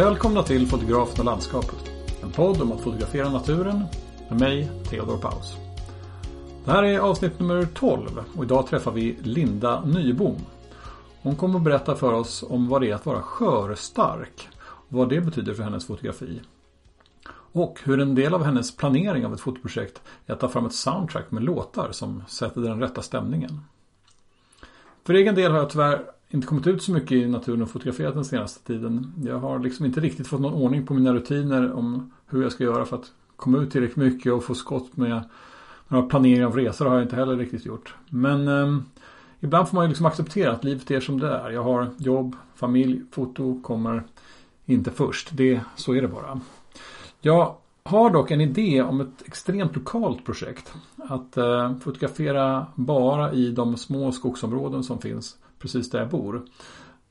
Välkomna till Fotografen och landskapet. En podd om att fotografera naturen med mig, Theodor Paus. Det här är avsnitt nummer 12 och idag träffar vi Linda Nybom. Hon kommer att berätta för oss om vad det är att vara skörstark och vad det betyder för hennes fotografi. Och hur en del av hennes planering av ett fotoprojekt är att ta fram ett soundtrack med låtar som sätter den rätta stämningen. För egen del har jag tyvärr inte kommit ut så mycket i naturen och fotograferat den senaste tiden. Jag har liksom inte riktigt fått någon ordning på mina rutiner om hur jag ska göra för att komma ut tillräckligt mycket och få skott med några planeringar av resor har jag inte heller riktigt gjort. Men eh, ibland får man ju liksom acceptera att livet är som det är. Jag har jobb, familj, foto kommer inte först. Det, så är det bara. Jag har dock en idé om ett extremt lokalt projekt. Att eh, fotografera bara i de små skogsområden som finns precis där jag bor.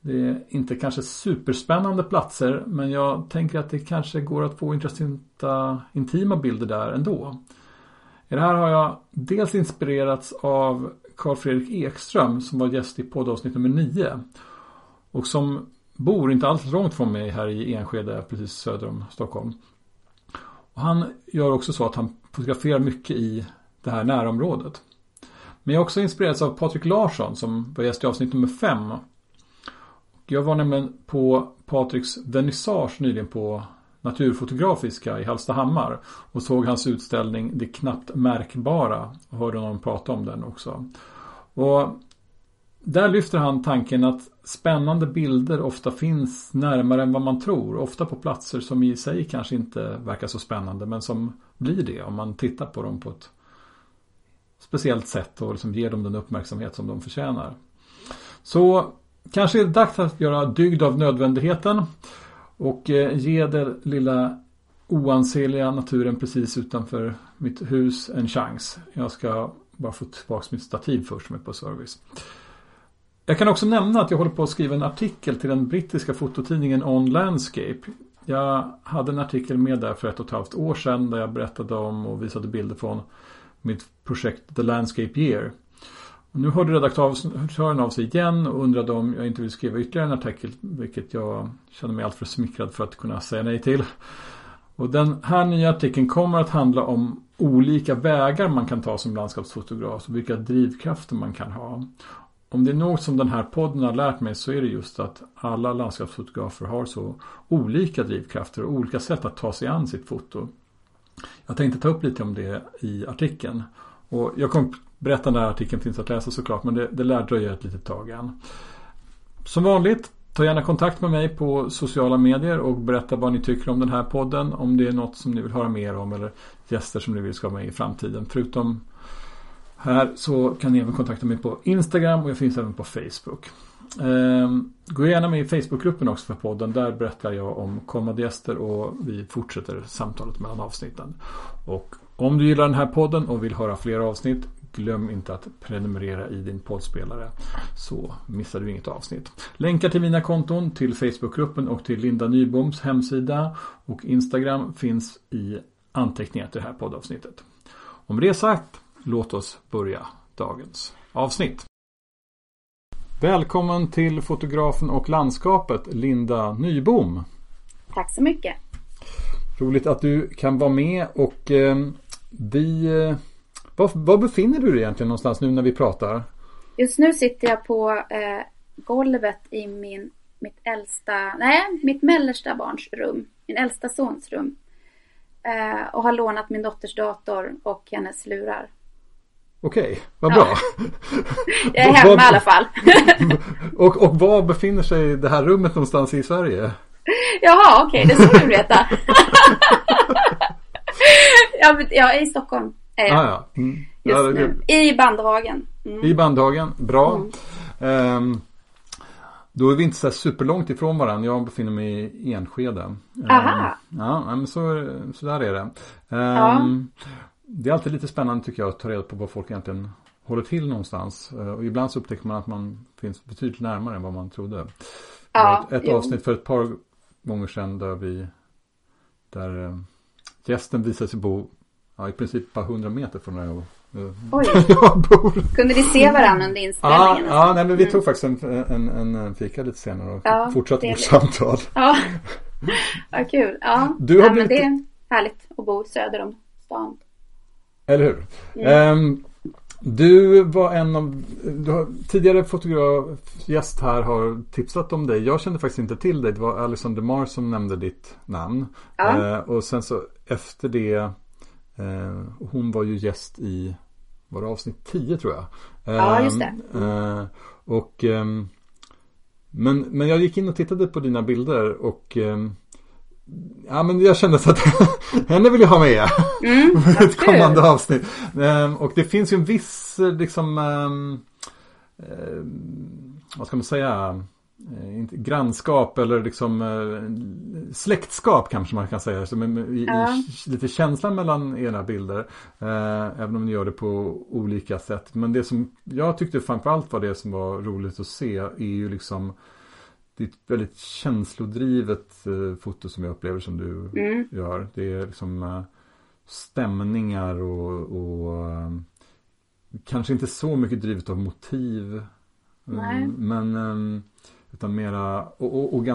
Det är inte kanske superspännande platser men jag tänker att det kanske går att få intressanta intima bilder där ändå. I det här har jag dels inspirerats av Carl Fredrik Ekström som var gäst i poddavsnitt nummer 9. Och som bor inte alls långt från mig här i Enskede precis söder om Stockholm. Och han gör också så att han fotograferar mycket i det här närområdet. Men jag har också inspirerats av Patrik Larsson som var gäst i avsnitt nummer 5. Jag var nämligen på Patriks vernissage nyligen på Naturfotografiska i Hallstahammar och såg hans utställning Det knappt märkbara och hörde honom prata om den också. Och där lyfter han tanken att spännande bilder ofta finns närmare än vad man tror. Ofta på platser som i sig kanske inte verkar så spännande men som blir det om man tittar på dem på ett speciellt sätt och liksom ger dem den uppmärksamhet som de förtjänar. Så kanske är det dags att göra dygd av nödvändigheten och eh, ge den lilla oansenliga naturen precis utanför mitt hus en chans. Jag ska bara få tillbaka mitt stativ först som är på service. Jag kan också nämna att jag håller på att skriva en artikel till den brittiska fototidningen On Landscape. Jag hade en artikel med där för ett och ett halvt år sedan där jag berättade om och visade bilder från mitt projekt The Landscape Year. Och nu hörde redaktören av sig igen och undrade om jag inte vill skriva ytterligare en artikel, vilket jag känner mig alltför smickrad för att kunna säga nej till. Och den här nya artikeln kommer att handla om olika vägar man kan ta som landskapsfotograf och vilka drivkrafter man kan ha. Om det är något som den här podden har lärt mig så är det just att alla landskapsfotografer har så olika drivkrafter och olika sätt att ta sig an sitt foto. Jag tänkte ta upp lite om det i artikeln. Och jag kommer berätta när artikeln finns att läsa såklart men det, det lär dröja ett litet tag än. Som vanligt, ta gärna kontakt med mig på sociala medier och berätta vad ni tycker om den här podden. Om det är något som ni vill höra mer om eller gäster som ni vill ska vara med i framtiden. Förutom här så kan ni även kontakta mig på Instagram och jag finns även på Facebook. Ehm, gå gärna med i Facebookgruppen också för podden. Där berättar jag om kommande gäster och vi fortsätter samtalet mellan avsnitten. Och om du gillar den här podden och vill höra fler avsnitt Glöm inte att prenumerera i din poddspelare så missar du inget avsnitt. Länkar till mina konton, till Facebookgruppen och till Linda Nyboms hemsida och Instagram finns i anteckningar till det här poddavsnittet. Om det är sagt, låt oss börja dagens avsnitt. Välkommen till fotografen och landskapet Linda Nybom. Tack så mycket. Roligt att du kan vara med och eh, vi... Eh, var, var, befinner du dig egentligen någonstans nu när vi pratar? Just nu sitter jag på eh, golvet i min, mitt äldsta, nej, mitt mellersta barns rum. Min äldsta sons rum. Eh, och har lånat min dotters dator och hennes lurar. Okej, vad bra. Jag är hemma i alla fall. och, och var befinner sig det här rummet någonstans i Sverige? Jaha, okej, okay, det ska du veta. jag, är i Stockholm. Är jag. Ah, ja. Mm. Just ja, nu. I Bandhagen. Mm. I Bandhagen, bra. Mm. Um, då är vi inte så superlångt ifrån varandra. Jag befinner mig i Enskede. Aha. Um, ja, men så, så där är det. Um, ja det är alltid lite spännande tycker jag att ta reda på var folk egentligen håller till någonstans. Eh, och ibland så upptäcker man att man finns betydligt närmare än vad man trodde. Ja, ett, ett avsnitt för ett par gånger sedan där vi där äh, gästen visade sig bo ja, i princip bara hundra meter från där jag, äh, Oj. jag bor. Kunde vi se varandra under inspelningen? Ja, ja nej, men vi tog faktiskt en, en, en, en fika lite senare och ja, fortsatte vårt samtal. Ja. Vad kul. Ja, Du har ja, blivit- men det är härligt att bo söder om stan. Eller hur? Ehm, du var en av, har, tidigare fotografgäst här har tipsat om dig. Jag kände faktiskt inte till dig. Det var Alison DeMar som nämnde ditt namn. Ja. Eh, och sen så efter det, eh, hon var ju gäst i, var det avsnitt 10 tror jag? Ja, just det. Ehm, eh, och, ehm, men, men jag gick in och tittade på dina bilder och Ja men jag kände så att henne vill jag ha med Mm, för ett kommande avsnitt. Ehm, och det finns ju en viss eh, liksom ehm, ehm, vad ska man säga Eh, grannskap eller liksom eh, släktskap kanske man kan säga. Som är, i, Ja. i, lite känslan mellan era bilder. Eh, även om ni gör det på olika sätt. Men det som jag tyckte framförallt var det som var roligt att se är ju liksom det är ett väldigt känslodrivet eh, foto som jag upplever som du Mm. gör. Det är liksom eh, stämningar och, och eh, kanske inte så mycket drivet av motiv. Nej. Men utan mera, och, och, och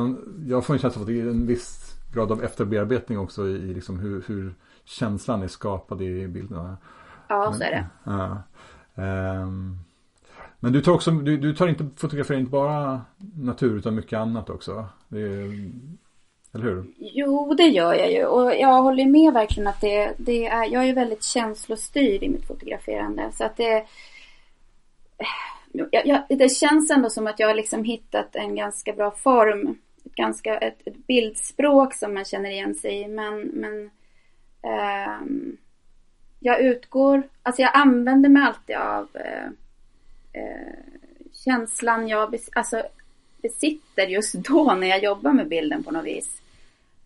jag får en känsla av att det är en viss grad av efterbearbetning också i, liksom hur, hur känslan är skapad i bilderna. Ja, så är det. Ja. Ehm, men du tar också, du, du tar inte, fotograferar inte bara natur utan mycket annat också. Det är, eller hur? Jo, det gör jag ju. Och jag håller med verkligen att det, det är... Jag är ju väldigt känslostyrd i mitt fotograferande. Så att det... Jag, jag, det känns ändå som att jag har liksom hittat en ganska bra form. Ett, ganska, ett, ett bildspråk som man känner igen sig i. Men, men ehm, jag utgår... Alltså jag använder mig alltid av eh, Eh, känslan jag bes, alltså, besitter just då när jag jobbar med bilden på något vis.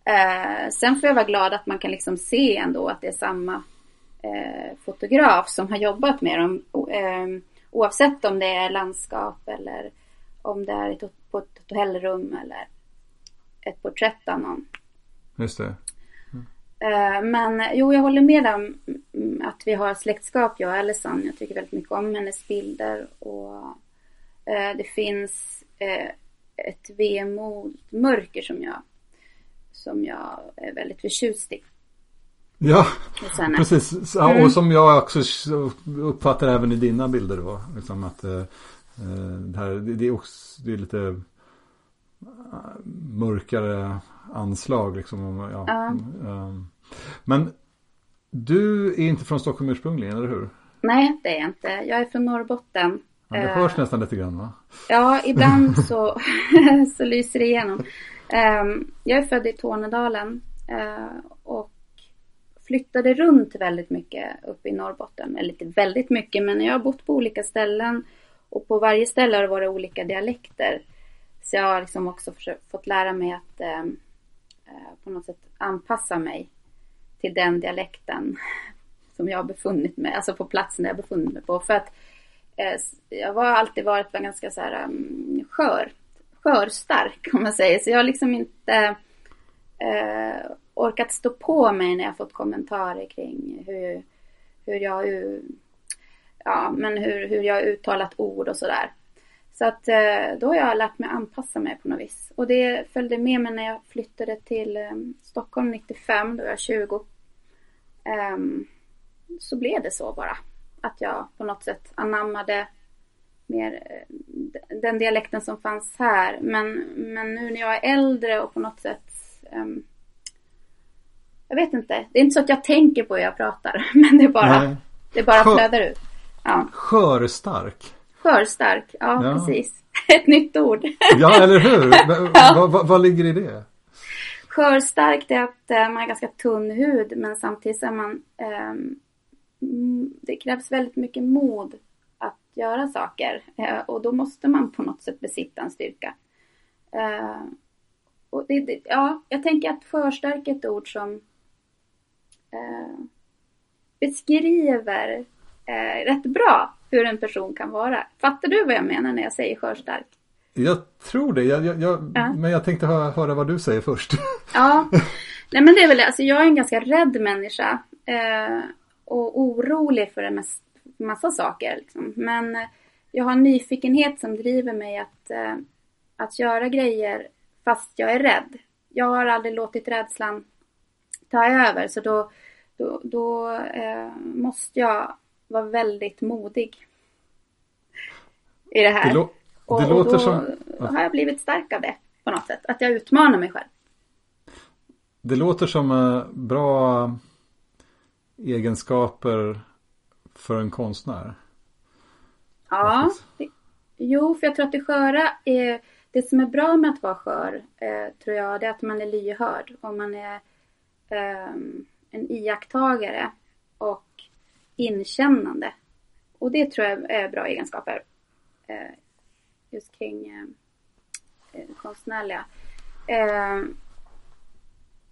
Eh, sen får jag vara glad att man kan liksom se ändå att det är samma eh, fotograf som har jobbat med dem. O- eh, oavsett om det är landskap eller om det är ett, på ett hotellrum eller ett porträtt av någon. Just det. Eh, Men jo, jag håller med om mm, att vi har släktskap, jag och Alison. Jag tycker väldigt mycket om hennes bilder. Och eh, det finns eh, ett vemod, mörker som jag, som jag är väldigt förtjust i Ja, precis. Ja, Mm. Och som jag också uppfattar även i dina bilder då. Liksom att eh, det, här, det, är också det är lite mörkare anslag liksom. om- Ja. Ja. ehm. Men du är inte från Stockholm ursprungligen, eller hur? Nej, det är jag inte. Jag är från Norrbotten. Ja, det Eh, hörs nästan lite grann va? Ja, ibland så, så lyser det igenom. Ehm, jag är född i Tornedalen eh, och flyttade runt väldigt mycket uppe i Norrbotten. Eller inte väldigt mycket, men jag har bott på olika ställen och på varje ställe har det varit olika dialekter. Så jag har liksom också fått lära mig att ehm, eh, Eh, på något sätt anpassa mig till den dialekten som jag har befunnit mig, alltså på platsen där jag befunnit mig på. För att eh, jag har alltid varit ganska så här um, skör, skörstark om man säger. Så jag har liksom inte eh, orkat stå på mig när jag fått kommentarer kring hur, hur jag ja, men hur, hur jag uttalat ord och sådär. Så att eh, då har jag lärt mig anpassa mig på något vis. Och det följde med mig när jag flyttade till eh, Stockholm 95, då var jag 20. Ehm, så blev det så bara. Att jag på något sätt anammade mer eh, den dialekten som fanns här. Men, men nu när jag är äldre och på något sätt ehm, jag vet inte. Det är inte så att jag tänker på hur jag pratar. Men det är bara, Nej. det bara flödar ut. Ja. Skörstark. Skörstark. Ja, Ja. precis. Ett nytt ord. Ja, eller hur? Men, vad, vad, vad ligger i det? Skörstark det är att eh, man har ganska tunn hud men samtidigt är man mm, Det krävs väldigt mycket mod att göra saker eh, och då måste man på något sätt besitta en styrka. Eh, och det, det, ja, jag tänker att skörstark är ett ord som eh, beskriver eh, rätt bra hur en person kan vara. Fattar du vad jag menar när jag säger skörstark? Jag tror det. Jag, jag, jag, Ja. Men jag tänkte höra, höra vad du säger först. Ja, nej men det är väl det. Alltså jag är en ganska rädd människa. Eh, och orolig för en mass, massa saker. Liksom. Men eh, jag har en nyfikenhet som driver mig att, eh, att göra grejer fast jag är rädd. jag har aldrig låtit rädslan ta över så då, då, då eh, måste jag vara väldigt modig i det här. Det, lå- det och, låter och då som... har jag blivit stark av det på något sätt. Att jag utmanar mig själv. Det låter som eh, bra egenskaper för en konstnär. Ja, det, jo, för jag tror att det sköra är det som är bra med att vara skör, eh, tror jag, det är att man är lyhörd och man är ehm, en iakttagare inkännande. Och det tror jag är bra egenskaper. Eh, just kring eh, eh, konstnärliga. Eh,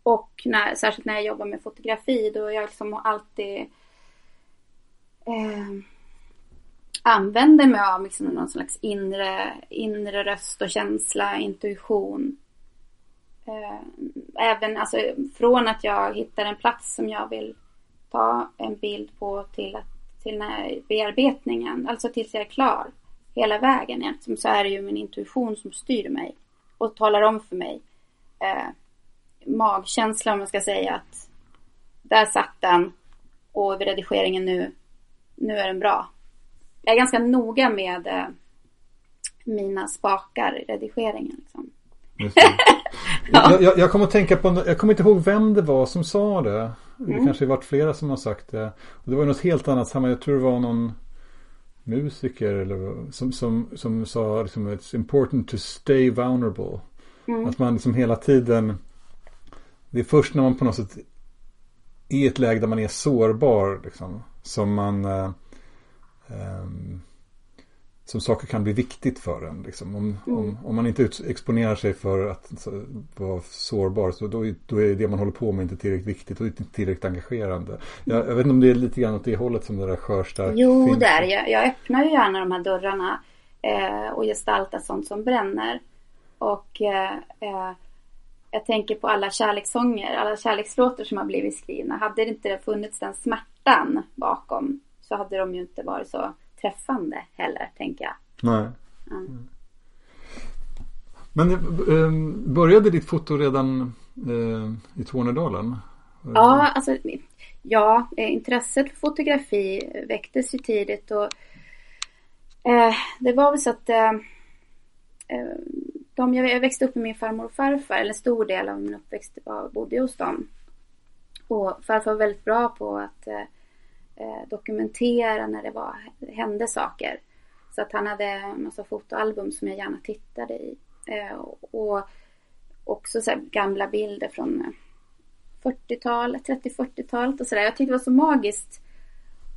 och när, särskilt när jag jobbar med fotografi då jag liksom alltid eh, använder mig av liksom någon slags inre, inre röst och känsla, intuition. Eh, även alltså, från att jag hittar en plats som jag vill ta en bild på till, att, till när bearbetningen, alltså tills jag är klar. Hela vägen egentligen så är det ju min intuition som styr mig och talar om för mig eh, magkänsla om man ska säga att där satt den och vid redigeringen nu, nu är den bra. Jag är ganska noga med eh, mina spakar i redigeringen. Liksom. Det. jag, jag, jag kommer att tänka på, jag kommer inte ihåg vem det var som sa det. Det Mm. kanske har varit flera som har sagt det. Och det var något helt annat sammanhang. Jag tror det var någon musiker eller, som, som, som sa liksom, It's important to stay vulnerable. Mm. Att man liksom hela tiden Det är först när man på något sätt är i ett läge där man är sårbar liksom, som man eh, ehm, som saker kan bli viktigt för en. Liksom. Om, Mm. om, om man inte exponerar sig för att så, vara sårbar så då, då är det man håller på med inte tillräckligt viktigt och inte tillräckligt engagerande. Jag, jag vet inte om det är lite grann åt det hållet som det där skörstark Jo, finns. det är jag, jag öppnar ju gärna de här dörrarna eh, och gestaltar sånt som bränner. Och eh, eh, jag tänker på alla kärlekssånger, alla kärlekslåtar som har blivit skrivna. Hade det inte funnits den smärtan bakom så hade de ju inte varit så träffande heller, tänker jag. Nej. Mm. Men eh, började ditt foto redan eh, i Tornedalen? Ja, alltså, ja, eh, intresset för fotografi väcktes ju tidigt och eh, det var väl så att eh, eh, de, jag växte upp med min farmor och farfar, eller en stor del av min uppväxt var, bodde hos dem. Och farfar var väldigt bra på att Eh, dokumentera när det var, hände saker. Så att han hade en massa fotoalbum som jag gärna tittade i. Eh, och också så här gamla bilder från eh, 40-talet, 30-40-talet och sådär. Jag tyckte det var så magiskt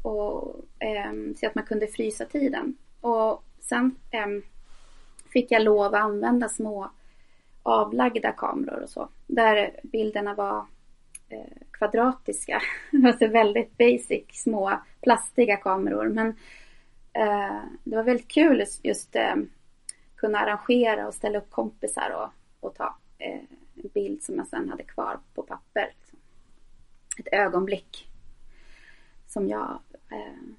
och ehm, se att man kunde frysa tiden. Och sen ehm, fick jag lov att använda små avlagda kameror och så. Där bilderna var kvadratiska. Alltså väldigt basic, små plastiga kameror. Men eh, det var väldigt kul just, eh, kunna arrangera och ställa upp kompisar och, och ta eh, en bild som jag sen hade kvar på papper. Ett ögonblick som jag eh,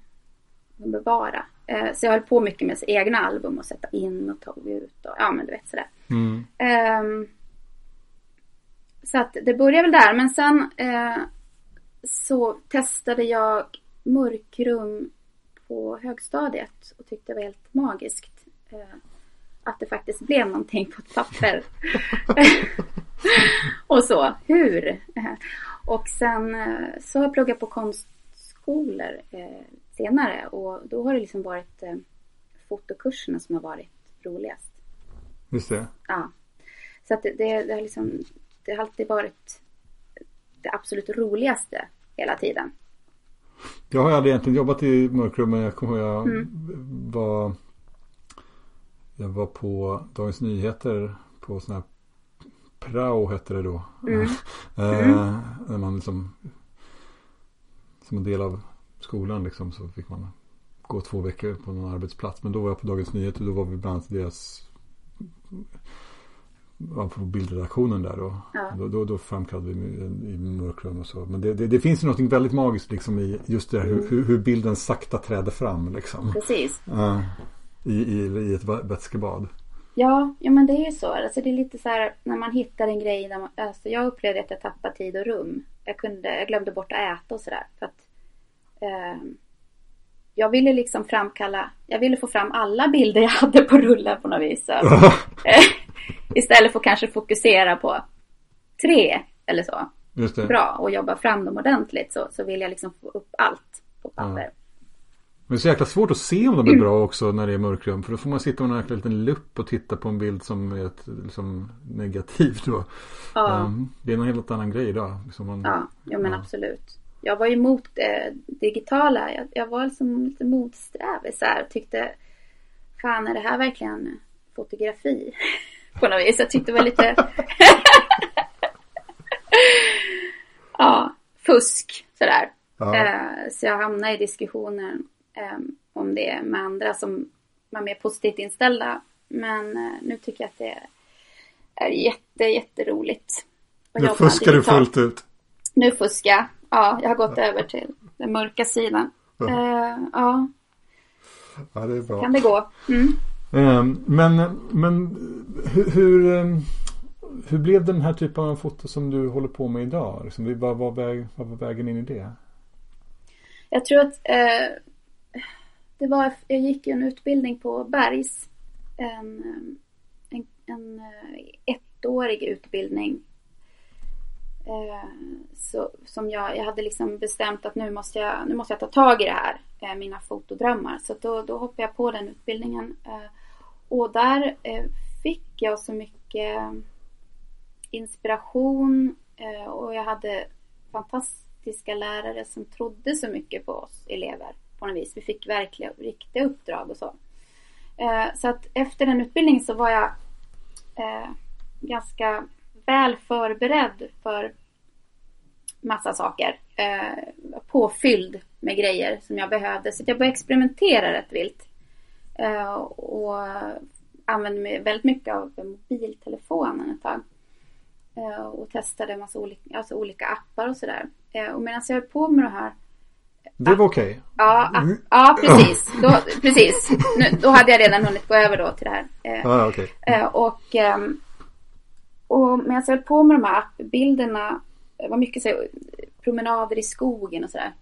bevara. Eh, så jag höll på mycket med egna album och sätta in och ta ut och ja men du vet sådär. Mm. Ehm, så att det började väl där men sen eh, så testade jag mörkrum på högstadiet och tyckte det var helt magiskt. Eh, att det faktiskt blev någonting på ett papper. och så, hur? Och sen eh, så har jag pluggat på konstskolor eh, senare och då har det liksom varit eh, fotokurserna som har varit roligast. Just det. Ja. Så att det, det, det har liksom, det har alltid varit det absolut roligaste hela tiden. Jag har aldrig egentligen jobbat i mörkrum men jag kommer jag Mm. var Jag var på Dagens Nyheter på sån här prao hette det då. Mm. eh, när man liksom som en del av skolan liksom så fick man gå två veckor på någon arbetsplats. Men då var jag på Dagens Nyheter och då var vi bland annat deras på bildredaktionen där då. Ja. Då, då, då framkallade vi i mörkrum och så. Men det, det, det finns ju något väldigt magiskt liksom i just det här hur, hur, hur bilden sakta träder fram liksom. Precis. Ja, i, i, I ett vä- vätskebad. Ja, ja men det är ju så. Alltså det är lite så här när man hittar en grej. Där man, alltså jag upplevde att jag tappade tid och rum. Jag, kunde, jag glömde bort att äta och sådär. Eh, jag ville liksom framkalla, jag ville få fram alla bilder jag hade på rullen på något vis. Så, istället för att kanske fokusera på tre eller så. Bra och jobba fram dem ordentligt så, så vill jag liksom få upp allt på papper. Ja. Men det är så jäkla svårt att se om de är bra också när det är mörkrum. För då får man sitta med en liten lupp och titta på en bild som är ett, liksom, negativt. Då. Ja. Um, det är en helt annan grej idag. Liksom man, ja, ja, men ja. absolut. Jag var emot det eh, digitala. Jag, jag var liksom lite motsträvig så här. Tyckte, fan är det här verkligen fotografi? på något vis. Jag tyckte det var lite... ja, fusk sådär. Uh, så jag hamnade i diskussionen um, om det med andra som var mer positivt inställda. Men uh, nu tycker jag att det är jätte, jätteroligt. Nu fuskar du fullt ut. Nu fuskar jag. Ja, jag har gått ja. över till den mörka sidan. Ja. Uh, ja. ja, det är bra. Kan det gå. Mm. Ehm, men men hur, hur, hur blev den här typen av foto som du håller på med idag? Liksom, vad, var väg, vad var vägen in i det? Jag tror att eh, det var, jag gick en utbildning på Bergs. En, en, en eh, ettårig utbildning. Eh, så, som jag, jag hade liksom bestämt att nu måste jag, nu måste jag ta tag i det här. Eh, mina fotodrömmar. Så då, då hoppade jag på den utbildningen. Eh, och där eh, fick jag så mycket inspiration eh, och jag hade fantastiska lärare som trodde så mycket på oss elever på något vis. Vi fick verkliga, riktiga uppdrag och så. Eh, så att efter den utbildningen så var jag ganska väl förberedd för massa saker. Påfylld med grejer som jag behövde. Så jag började experimentera rätt vilt och använde mig väldigt mycket av mobiltelefonen ett tag. och testade en massa olika, alltså olika appar och sådär. och medan jag höll på med det här det var okej. Okay. Ja, mm. ja, precis. Då, precis. Nu, då hade jag redan hunnit gå över då till det här. Eh, ah, okay. eh, och, eh, och medan jag höll på med de här appbilderna, det var mycket så här, promenader i skogen och sådär.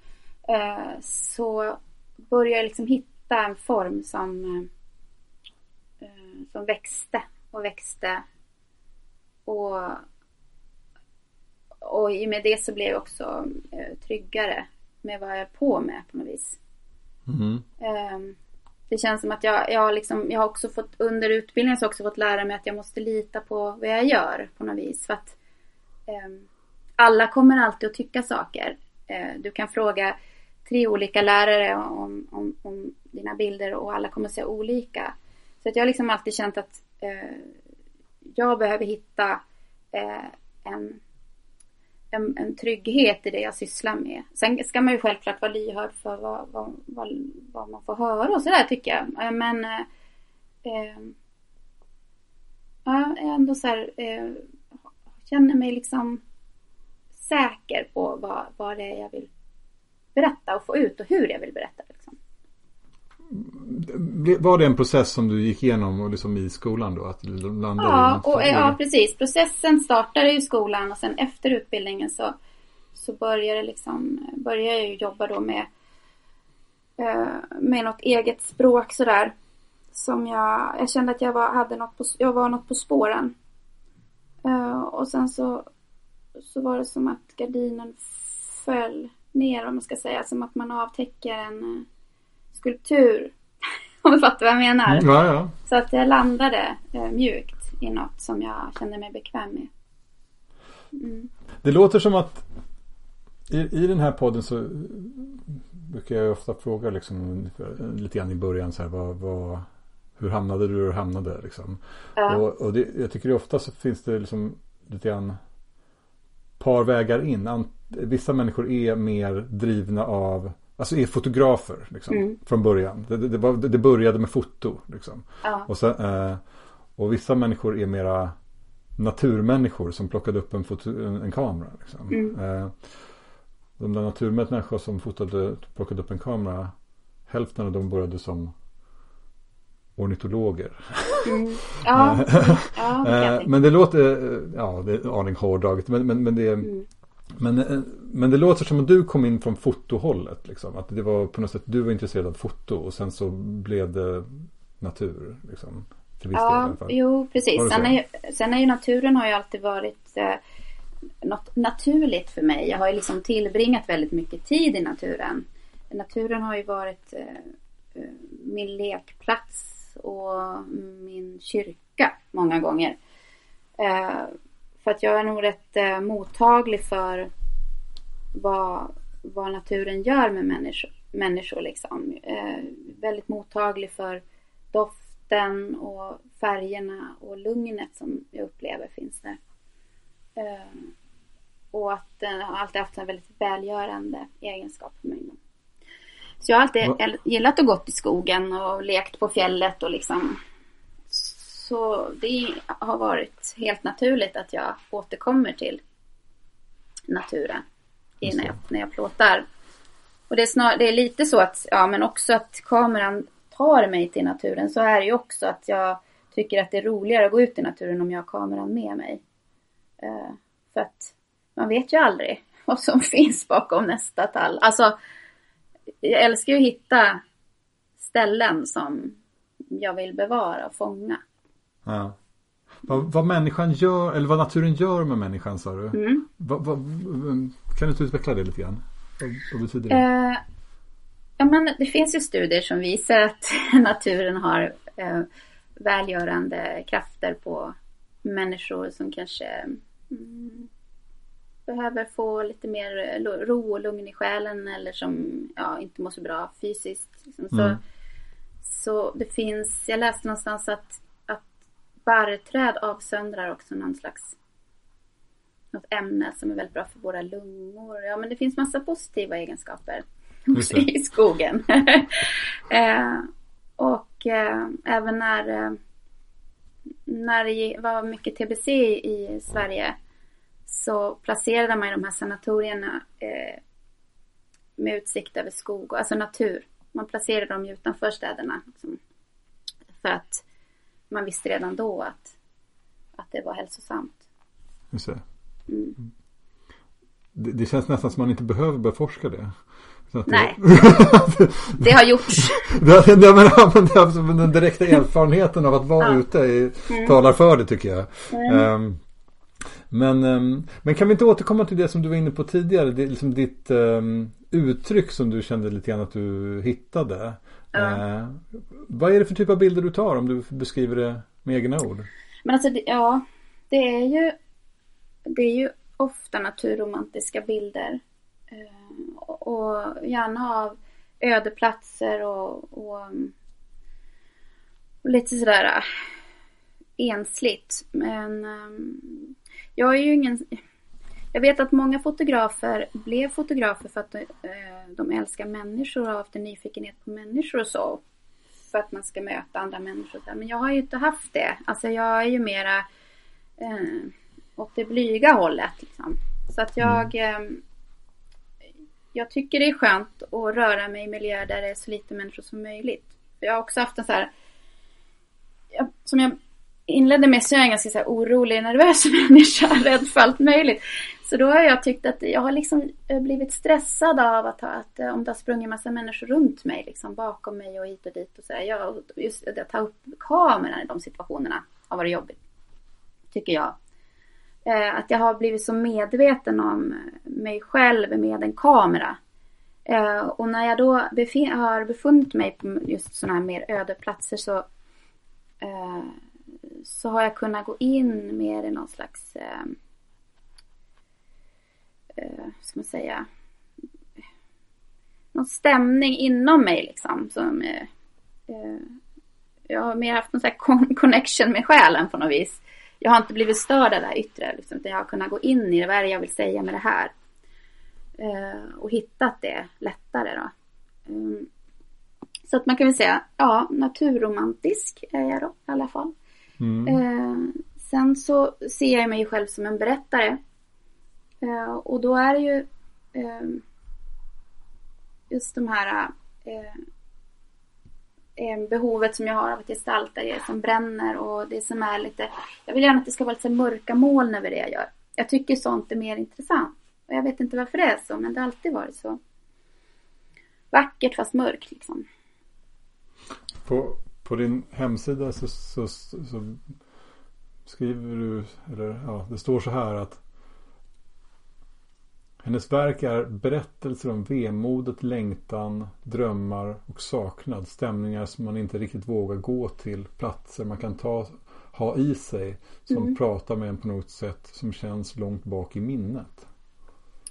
Eh, så började jag liksom hitta en form som, eh, som växte och växte. Och, och i och med det så blev jag också eh, tryggare med vad jag är på med på något vis. Mm. Um, det känns som att jag, jag, liksom, jag har också fått under utbildningen så också fått lära mig att jag måste lita på vad jag gör på något vis. För att um, alla kommer alltid att tycka saker. Uh, du kan fråga tre olika lärare om, om, om, dina bilder och alla kommer att olika. Så att jag har liksom alltid känt att eh, jag behöver hitta eh, en en, en trygghet i det jag sysslar med. Sen ska man ju självklart vara lyhörd för vad, vad, vad, vad man får höra och sådär tycker jag. Eh, men eh, eh, ja, ändå så här, eh, känner mig liksom säker på vad, vad det är jag vill berätta och få ut och hur jag vill berätta. Liksom. Var det en process som du gick igenom liksom i skolan då? Att landa ja, och, ja, precis. Processen startade i skolan och sen efter utbildningen så, så började, liksom, började jag jobba då med, eh, med något eget språk sådär. Som jag, jag kände att jag var, hade något på, jag var något på spåren. Uh, och sen så, så var det som att gardinen föll ner om man ska säga. Som att man avtäcker en skulptur. Om du fattar vad jag menar. Mm, ja, ja. Så att jag landade eh, mjukt i något som jag kände mig bekväm med. Mm. Det låter som att i, i den här podden så brukar jag ofta fråga liksom, lite grann i början så här, vad, vad, hur hamnade du du hamnade? Liksom. Ja. Och, och det, jag tycker det ofta så finns det liksom lite grann par vägar in. Vissa människor är mer drivna av Alltså är fotografer liksom, mm. från början. Det, det, var, det, började med foto. Liksom. Ja. Och, sen, eh, och vissa människor är mera naturmänniskor som plockade upp en, foto, en, en kamera. Liksom. Mm. Eh, de där naturmänniskor som fotade, plockade upp en kamera. Hälften av dem började som ornitologer. Mm. Ja, ja, det men det låter, ja det är aning hårdraget, men, men, men det mm. Men, men det låter som att du kom in från fotohållet. Liksom. Att det var på något sätt, du var intresserad av foto och sen så blev det natur. Liksom, till viss ja, del i alla fall. jo precis. Sen är, sen är ju naturen har ju alltid varit eh, något naturligt för mig. Jag har ju liksom tillbringat väldigt mycket tid i naturen. Naturen har ju varit eh, eh min lekplats och min kyrka många gånger. Eh, för att jag är nog rätt eh, mottaglig för vad, vad naturen gör med människor. människor liksom. Eh, väldigt mottaglig för doften och färgerna och lugnet som jag upplever finns där. Eh, och att den har alltid haft en väldigt välgörande egenskap för mig. Så jag har alltid gillat att gå i skogen och lekt på fjället och liksom så det har varit helt naturligt att jag återkommer till naturen när jag, när jag plåtar. Och det är, snar, det är lite så att, ja men också att kameran tar mig till naturen. Så är det ju också att jag tycker att det är roligare att gå ut i naturen om jag har kameran med mig. Uh, för att man vet ju aldrig vad som finns bakom nästa tall. Alltså, jag älskar ju att hitta ställen som jag vill bevara och fånga. Ja. Vad, vad människan gör, eller vad naturen gör med människan sa du? Mm. Vad, vad, kan du utveckla det lite grann? Vad, vad betyder det? Eh, ja, men det finns ju studier som visar att naturen har eh, välgörande krafter på människor som kanske mm, behöver få lite mer ro och lugn i själen eller som ja, inte mår så bra fysiskt. Liksom. Så, mm. så det finns, jag läste någonstans att barrträd avsöndrar också någon slags något ämne som är väldigt bra för våra lungor. Ja, men det finns massa positiva egenskaper i skogen. eh, och eh, även när, eh, när det var mycket TBC i Sverige så placerade man de här sanatorierna eh, med utsikt över skog, alltså natur. Man placerade dem utanför städerna. Liksom, för att man visste redan då att, att det var hälsosamt. Just det. Mm. det. Det känns nästan som man inte behöver beforska det. Nej, det har gjorts. det, det, men, men, den direkta erfarenheten av att vara ja. ute i, mm. talar för det tycker jag. Mm. Um, men, um, men kan vi inte återkomma till det som du var inne på tidigare, det, liksom ditt um, uttryck som du kände lite grann att du hittade. Eh, vad är det för typ av bilder du tar om du beskriver det med egna ord? Men alltså, ja, det är ju det är ju ofta naturromantiska bilder. Eh, och gärna av ödeplatser och, och, och lite sådär äh, ensligt. Men um, jag är ju ingen jag vet att många fotografer blev fotografer för att eh, de älskar människor och har haft en nyfikenhet på människor och så. För att man ska möta andra människor. Men jag har ju inte haft det. Alltså jag är ju mera eh, åt det blyga hållet. Liksom. Så att jag mm. eh, Jag tycker det är skönt att röra mig i miljöer där det är så lite människor som möjligt. Jag har också haft en så här jag, Som jag inledde med så är jag en ganska så här orolig, nervös människa, rädd för allt möjligt. Så då har jag tyckt att jag har liksom eh, blivit stressad av att, ha, att eh, om det har sprungit massa människor runt mig, liksom bakom mig och hit och dit och så här. Jag, just att ta upp kameran i de situationerna har varit jobbigt. Tycker jag. Eh, att jag har blivit så medveten om mig själv med en kamera. och när jag då befin- har befunnit mig på just sådana här mer öde platser så så har jag kunnat gå in mer i någon slags eh, eh, ska man säga någon stämning inom mig liksom som eh, eh jag har mer haft någon slags connection med själen på något vis. Jag har inte blivit störd av det här yttre liksom, utan jag har kunnat gå in i det, vad är det jag vill säga med det här? Eh, och hittat det lättare då. Mm. så att man kan väl säga, ja, naturromantisk är jag då i alla fall. Mm. Eh, sen så ser jag mig själv som en berättare. Eh, och då är det ju eh, just de här eh, eh, behovet som jag har av att gestalta det som bränner och det som är lite, jag vill gärna att det ska vara lite mörka moln över det jag gör. Jag tycker sånt är mer intressant. Och jag vet inte varför det är så, men det har alltid varit så. Vackert fast mörkt liksom. På, på din hemsida så, så, så skriver du, eller ja, det står så här att hennes verk är berättelser om vemodet, längtan, drömmar och saknad. Stämningar som man inte riktigt vågar gå till. Platser man kan ta, ha i sig. Som mm. pratar med en på något sätt som känns långt bak i minnet.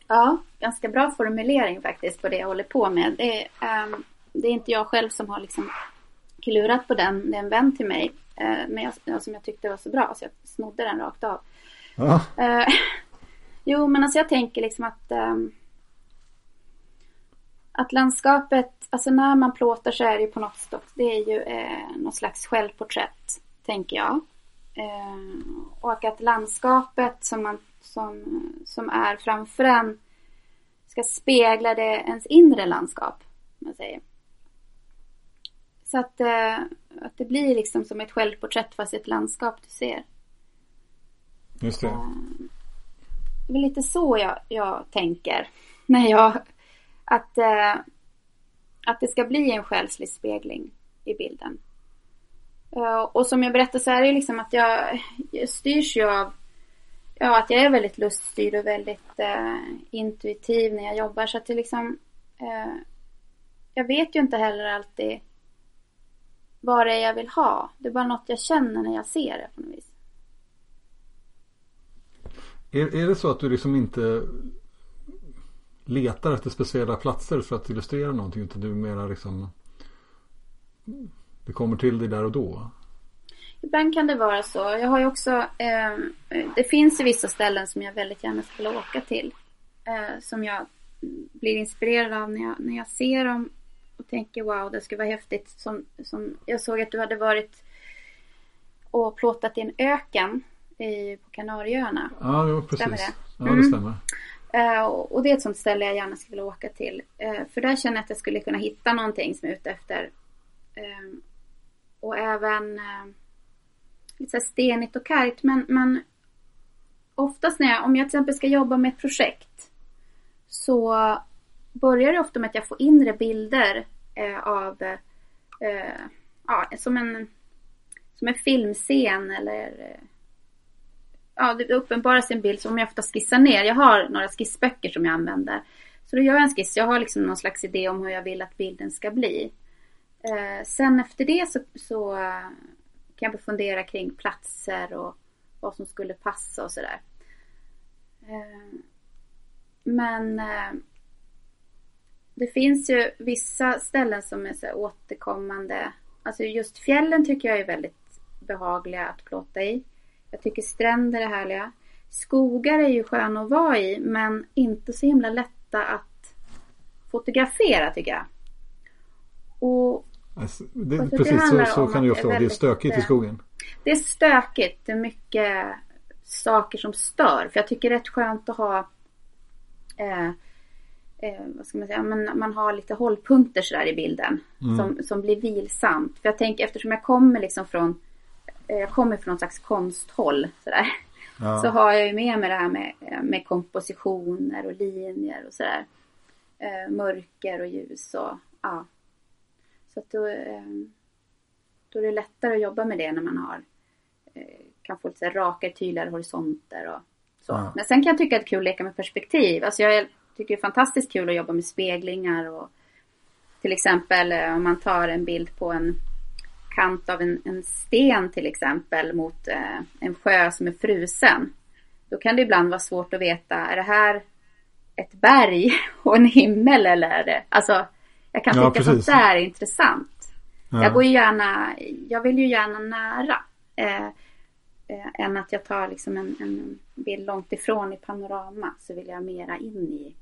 Ja, ganska bra formulering faktiskt på det jag håller på med. Det är, um, det är inte jag själv som har liksom klurat på den. Det är en vän till mig. Uh, men jag, som jag tyckte var så bra så jag snodde den rakt av. Ja. Uh, Jo, men alltså jag tänker liksom att um, att landskapet, alltså när man plåtar så är det ju på något sätt, det är ju eh, något slags självporträtt, tänker jag. Eh, och att landskapet som, man, som, som är framför en ska spegla det ens inre landskap, man säger. Så att, eh, att det blir liksom som ett självporträtt fast ett landskap du ser. Just det. Eh, det är lite så jag, jag tänker. När jag, att, eh, att det ska bli en själslig spegling i bilden. Och som jag berättade så är det liksom att jag, jag styrs ju av Ja, att jag är väldigt luststyrd och väldigt uh, intuitiv när jag jobbar. Så att det liksom uh, Jag vet ju inte heller alltid vad det är jag vill ha. Det är bara något jag känner när jag ser det på något vis. Är, är det så att du liksom inte letar efter speciella platser för att illustrera någonting utan du mera liksom det kommer till dig där och då? Ibland kan det vara så. Jag har ju också eh, Det finns ju vissa ställen som jag väldigt gärna skulle åka till. Eh, som jag blir inspirerad av när jag, när jag ser dem och tänker wow det skulle vara häftigt. Som, som jag såg att du hade varit och plåtat i en öken i, på Kanarieöarna. Ja, jo, precis. Stämmer det? Ja, det mm. stämmer. Uh, och det är ett sånt ställe jag gärna skulle vilja åka till. Uh, för där känner jag att jag skulle kunna hitta någonting som jag är ute efter. Uh, och även lite så stenigt och kargt. Men, men oftast när jag, om jag till exempel ska jobba med ett projekt. Så börjar det ofta med att jag får inre bilder eh, av eh, ja, som en som en filmscen eller eh, ja, det uppenbaras en bild som jag ofta skissar ner. Jag har några skissböcker som jag använder. Så då gör jag en skiss. Jag har liksom någon slags idé om hur jag vill att bilden ska bli. Eh, sen efter det så, så kan jag fundera kring platser och vad som skulle passa och sådär. Eh, men eh, det finns ju vissa ställen som är så återkommande. Alltså just fjällen tycker jag är väldigt behagliga att plåta i. Jag tycker stränder är härliga. Skogar är ju sköna att vara i men inte så himla lätta att fotografera tycker jag. Och alltså, det, precis det så, så kan det ju ofta vara. Det är stökigt i skogen. Det är stökigt. Det är mycket saker som stör. För jag tycker det är rätt skönt att ha eh, eh, vad ska man säga, men man har lite hållpunkter sådär i bilden. Mm. Som, som blir vilsamt. För jag tänker eftersom jag kommer liksom från Eh, jag kommer från någon slags konsthåll sådär. Ja. Så har jag ju med mig det här med, med kompositioner och linjer och sådär. Eh, mörker och ljus och ja. Så att då, eh, då är det lättare att jobba med det när man har eh, kan få lite rakare, tydligare horisonter och så. Ja. Men sen kan jag tycka att det är kul att leka med perspektiv. Alltså jag tycker det är fantastiskt kul att jobba med speglingar och till exempel eh, om man tar en bild på en kant av en, en sten till exempel mot eh, en sjö som är frusen. Då kan det ibland vara svårt att veta, är det här ett berg och en himmel eller är det, alltså jag kan ja, tycka sånt där är intressant. Ja. Jag går ju gärna, jag vill ju gärna nära. Eh, eh, än att jag tar liksom en, en bild långt ifrån i panorama så vill jag mera in i,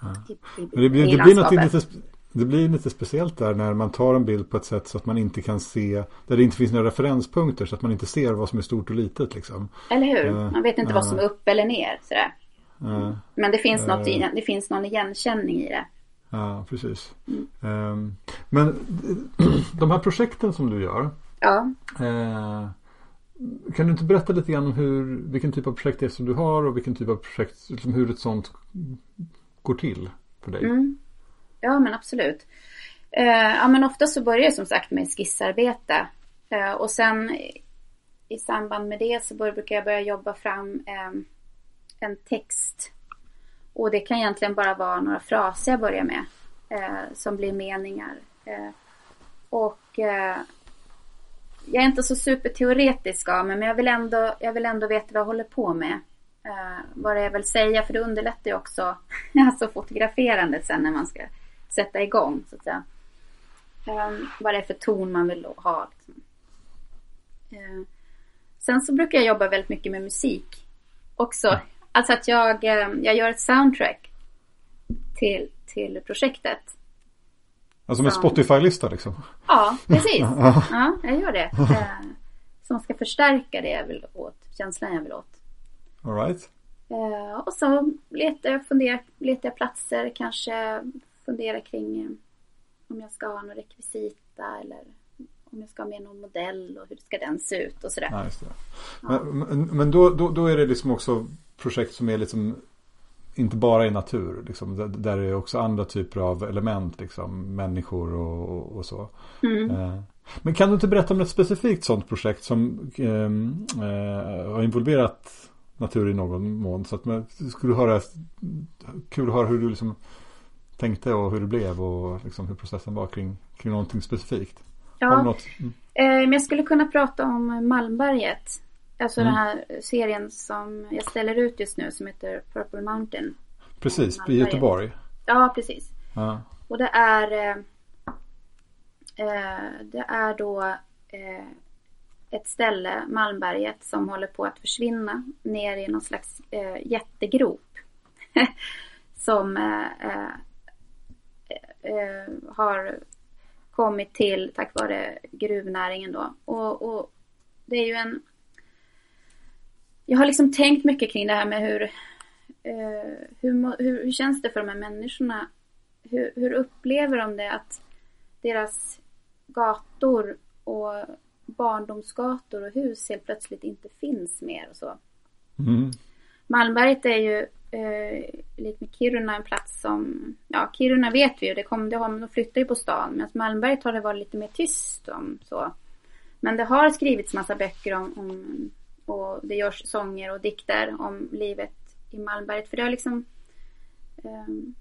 ja. i, i, det, blir, det blir något lite, det blir lite speciellt där när man tar en bild på ett sätt så att man inte kan se, där det inte finns några referenspunkter så att man inte ser vad som är stort och litet liksom. Eller hur? Uh, man vet inte uh, vad som är upp eller ner sådär. Uh, Men det finns, något i, det finns någon igenkänning i det. Ja, precis. Mm. Men de här projekten som du gör. Ja. Eh, kan du inte berätta lite grann om hur, vilken typ av projekt det är som du har och vilken typ av projekt, liksom hur ett sånt går till för dig? Mm. Ja men absolut. Eh, ja men ofta så börjar det som sagt med skissarbete. Eh, och sen i samband med det så brukar jag börja jobba fram eh, en text. Och det kan egentligen bara vara några fraser jag börjar med. Eh, som blir meningar. Eh, och eh, jag är inte så superteoretisk av mig men jag vill, ändå, jag vill ändå veta vad jag håller på med. Uh, vad jag vill säga för det underlättar ju också alltså fotograferandet sen när man ska sätta igång så att säga. Um, vad det är för ton man vill ha. Liksom. Uh, sen så brukar jag jobba väldigt mycket med musik också. Alltså att jag, um, jag gör ett soundtrack till, till projektet. Alltså med Spotify-lista liksom? Ja, precis. ja, jag gör det. Eh, som ska förstärka det jag vill åt, känslan jag vill åt. All right. Eh, och så letar jag, funderar, letar jag platser, kanske funderar kring eh, om jag ska ha någon rekvisita eller om jag ska ha med någon modell och hur ska den se ut och sådär. Ja, det. Ja. Men, men då, då, då, är det liksom också projekt som är liksom inte bara i natur. Liksom, där är också andra typer av element. Liksom, människor och, och, och så. Mm. Eh, men kan du inte berätta om ett specifikt sådant projekt som ehm, eh, har involverat natur i någon mån. Så att man skulle höra kul att höra hur du liksom tänkte och hur det blev och liksom hur processen var kring, kring någonting specifikt. Ja, mm. eh, jag skulle kunna prata om Malmberget. Alltså mm. den här serien som jag ställer ut just nu som heter Purple Mountain. Precis, i Göteborg. Ja, precis. Ja. Och det är eh, eh, Det är då eh, ett ställe, Malmberget, som håller på att försvinna ner i någon slags eh, jättegrop. som eh, eh, eh, har kommit till tack vare gruvnäringen då. Och, och det är ju en jag har liksom tänkt mycket kring det här med hur, eh, hur, hur, hur, känns det för de här människorna? Hur, hur upplever de det att deras gator och barndomsgator och hus helt plötsligt inte finns mer och så. Mm. Malmberget är ju eh, lite med Kiruna en plats som, ja Kiruna vet vi ju, det kom, det har, de flyttar ju på stan. Medan Malmberget har det varit lite mer tyst om så. Men det har skrivits massa böcker om, om och det görs sånger och dikter om livet i Malmberget. För det har liksom um,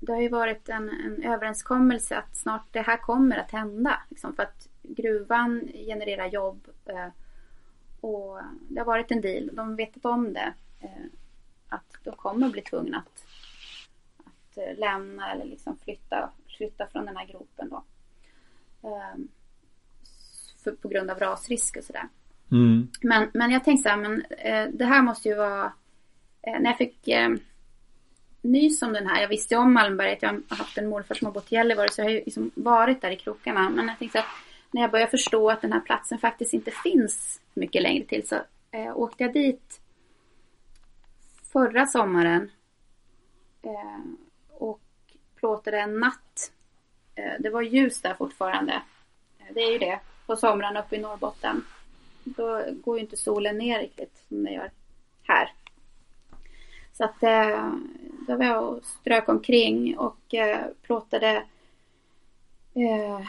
det har ju varit en, en, överenskommelse att snart det här kommer att hända. Liksom, för att gruvan genererar jobb eh, och det har varit en deal. De vet om det. Eh, att de kommer bli tvungna att, att eh, lämna eller liksom flytta, flytta från den här gropen då. Ehm, för, på grund av rasrisk och sådär. Mm. Men, men jag tänkte så här, men det här måste ju vara... När jag fick nys om den här, jag visste om Malmberget, jag har haft en morfar som har bott i Gällivare så jag har ju liksom varit där i krokarna. Men jag tänkte att när jag började förstå att den här platsen faktiskt inte finns mycket längre till så eh, åkte jag dit förra sommaren eh, och plåtade en natt. Eh, det var ljus där fortfarande. Eh, det är ju det på somrarna uppe i Norrbotten. Då går ju inte solen ner riktigt som den gör här. Så att eh, då var jag och strök omkring och eh, plåtade eh,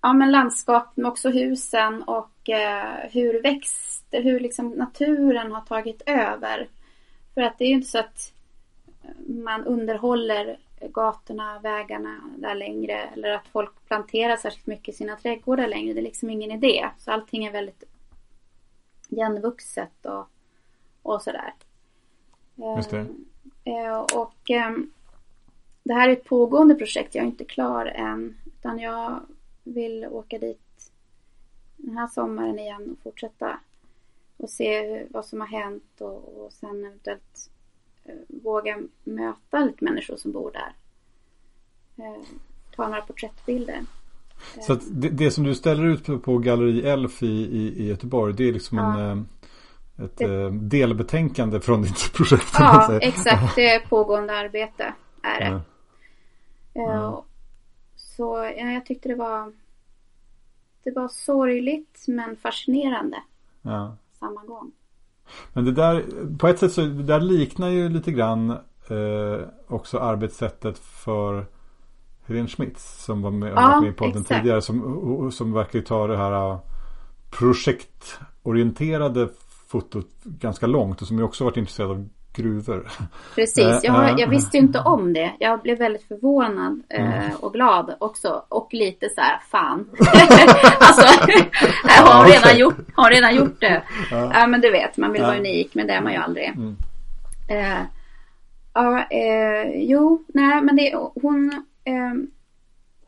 ja, men landskap men också husen och eh, hur växter, hur liksom naturen har tagit över. För att det är ju inte så att man underhåller gatorna, vägarna där längre eller att folk planterar särskilt mycket i sina trädgårdar längre. Det är liksom ingen idé. Så allting är väldigt igenvuxet och, och sådär. Just det. Eh, och ehm, det här är ett pågående projekt. Jag är inte klar än. Utan jag vill åka dit den här sommaren igen och fortsätta och se vad som har hänt och, och sen eventuellt Eh, våga möta lite människor som bor där. Eh, ta några porträttbilder. Så det, det, som du ställer ut på, på Galleri Elf i, i, i Göteborg det är liksom ja. en, ett det, delbetänkande från ditt projekt. Ja, exakt. Det är pågående arbete. är det. Eh, Mm. Så ja, jag tyckte det var Det var sorgligt men fascinerande Ja. samma gång. Men det där, på ett sätt så det där liknar ju lite grann eh, också arbetssättet för Helene Schmitz som var med, Ja, med i podden exakt. tidigare. Som, som verkar ta det här eh, projektorienterade fotot ganska långt och som ju också varit intresserad av gruvor. Precis, jag, Eh, har, eh. jag visste inte om det. Jag blev väldigt förvånad eh, Mm. och glad också. Och lite så här, fan. alltså, här har redan gjort, har redan gjort det. Ja. Ja men du vet, man vill Ja. vara unik men det är man ju aldrig. Mm. Eh, ja, eh, jo, nej men det, hon, eh,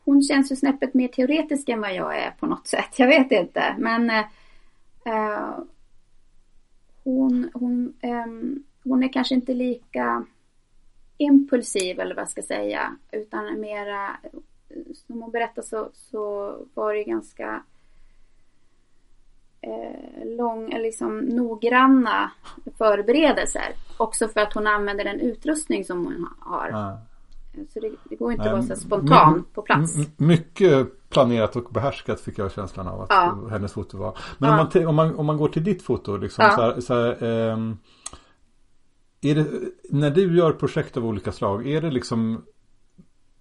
hon känns ju snäppet mer teoretisk än vad jag är på något sätt. Jag vet inte. Men hon, hon, ehm, hon är kanske inte lika impulsiv eller vad jag ska säga. Utan mera, som hon berättar så, så var det ganska eh, lång, liksom noggranna förberedelser. Också för att hon använder den utrustning som hon har. Ja. Så det, det går inte att Nej, vara så spontan my- på plats. Mycket planerat och behärskat fick jag känslan av att Ja. hennes foto var. Men Ja. om, man, om, man, om man går till ditt foto liksom, så här, så här, är det, när du gör projekt av olika slag, är det liksom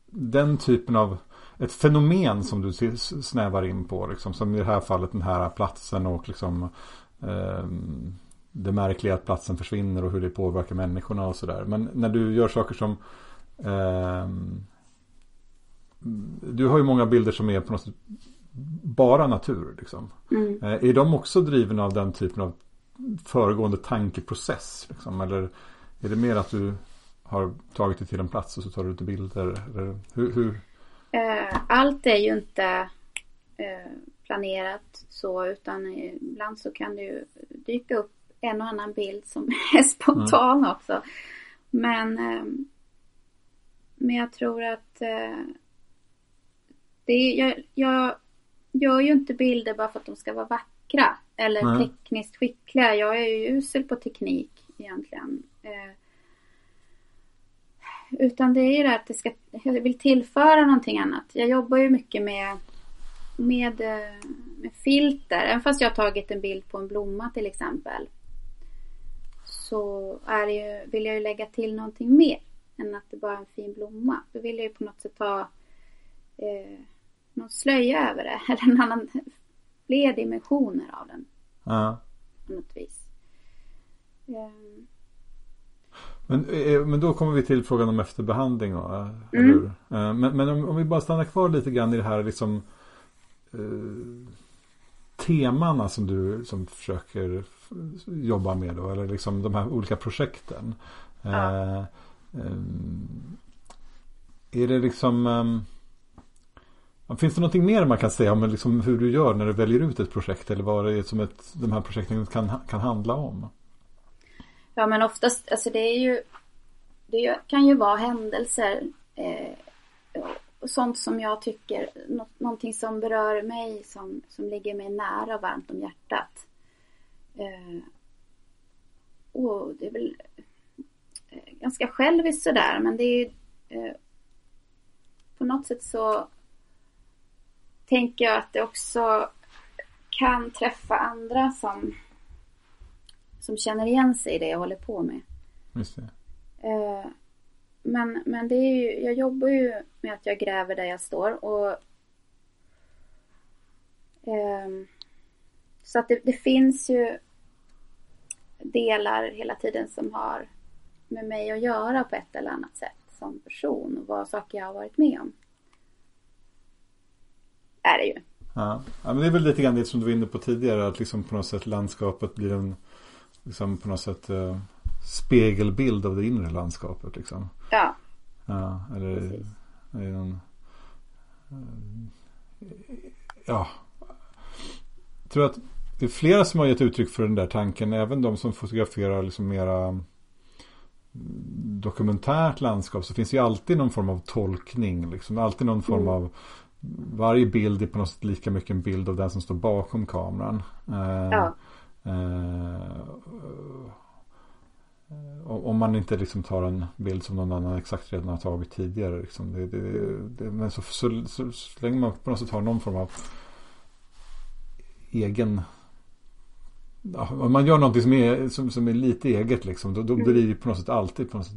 den typen av ett fenomen som du snävar in på? Liksom, som i det här fallet den här platsen och liksom ehm, det märkliga att platsen försvinner och hur det påverkar människorna och sådär. Men när du gör saker som ehm, du har ju många bilder som är på något sätt bara natur. Liksom. Mm. Eh, Är de också drivna av den typen av föregående tankeprocess? Liksom? Eller är det mer att du har tagit dig till en plats och så tar du lite bilder? Hur, hur? Eh, allt är ju inte eh, planerat så utan ibland så kan det ju dyka upp en och annan bild som är spontan också. Men, eh, men jag tror att det är, jag, jag gör ju inte bilder bara för att de ska vara vackra eller Nej. tekniskt skickliga. Jag är ju usel på teknik egentligen. Eh, utan det är ju det att det ska, jag vill tillföra någonting annat. Jag jobbar ju mycket med, med, eh, med filter. Även fast jag har tagit en bild på en blomma till exempel. Så är ju, vill jag ju lägga till någonting mer. Än att det bara är en fin blomma. Då vill jag ju på något sätt ha eh, någon slöja över det. Eller en annan, fler dimensioner av den. Ja. På något vis. Ehm, Men, eh, men då kommer vi till frågan om efterbehandling. Då, eh, Mm. hur? Eh, Men, men om, om vi bara stannar kvar lite grann i det här liksom eh, temana som du som försöker jobba med då. Eller liksom de här olika projekten. Ja. Eh, ehm, är det liksom Finns det någonting mer man kan säga om liksom hur du gör när du väljer ut ett projekt eller vad det är som ett, de här projekten kan, kan handla om? Ja men oftast, alltså det är ju Det kan ju vara händelser eh, och sånt som jag tycker, nå, någonting som berör mig som, som ligger mig nära och varmt om hjärtat. Eh, och det är väl eh, ganska själviskt sådär men det är ju eh, på något sätt så tänker jag att det också kan träffa andra som som känner igen sig i det jag håller på med. Just det. Eh, men, men det är ju, jag jobbar ju med att jag gräver där jag står och ehm, så att det, det finns ju delar hela tiden som har med mig att göra på ett eller annat sätt som person och vad saker jag har varit med om. Är det ju. Ja. ja, men det är väl lite grann det som du var inne på tidigare. Att liksom på något sätt landskapet blir en liksom på något sätt eh, spegelbild av det inre landskapet. Liksom. Ja, Ja, eller Precis. är det någon, eh, ja. Jag tror att det är flera som har gett uttryck för den där tanken. Även de som fotograferar liksom mera mm, dokumentärt landskap så finns det ju alltid någon form av tolkning. Liksom. Alltid någon form Mm. av varje bild är på något sätt lika mycket en bild av den som står bakom kameran. Eh, Ja. Eh, eh, om man inte liksom tar en bild som någon annan exakt redan har tagit tidigare. Liksom. Det, det, det, men så, så, så, så länge man på något sätt har någon form av egen ja, om man gör någonting som är, som, som är lite eget liksom, då, då Mm. blir det på något sätt alltid på något sätt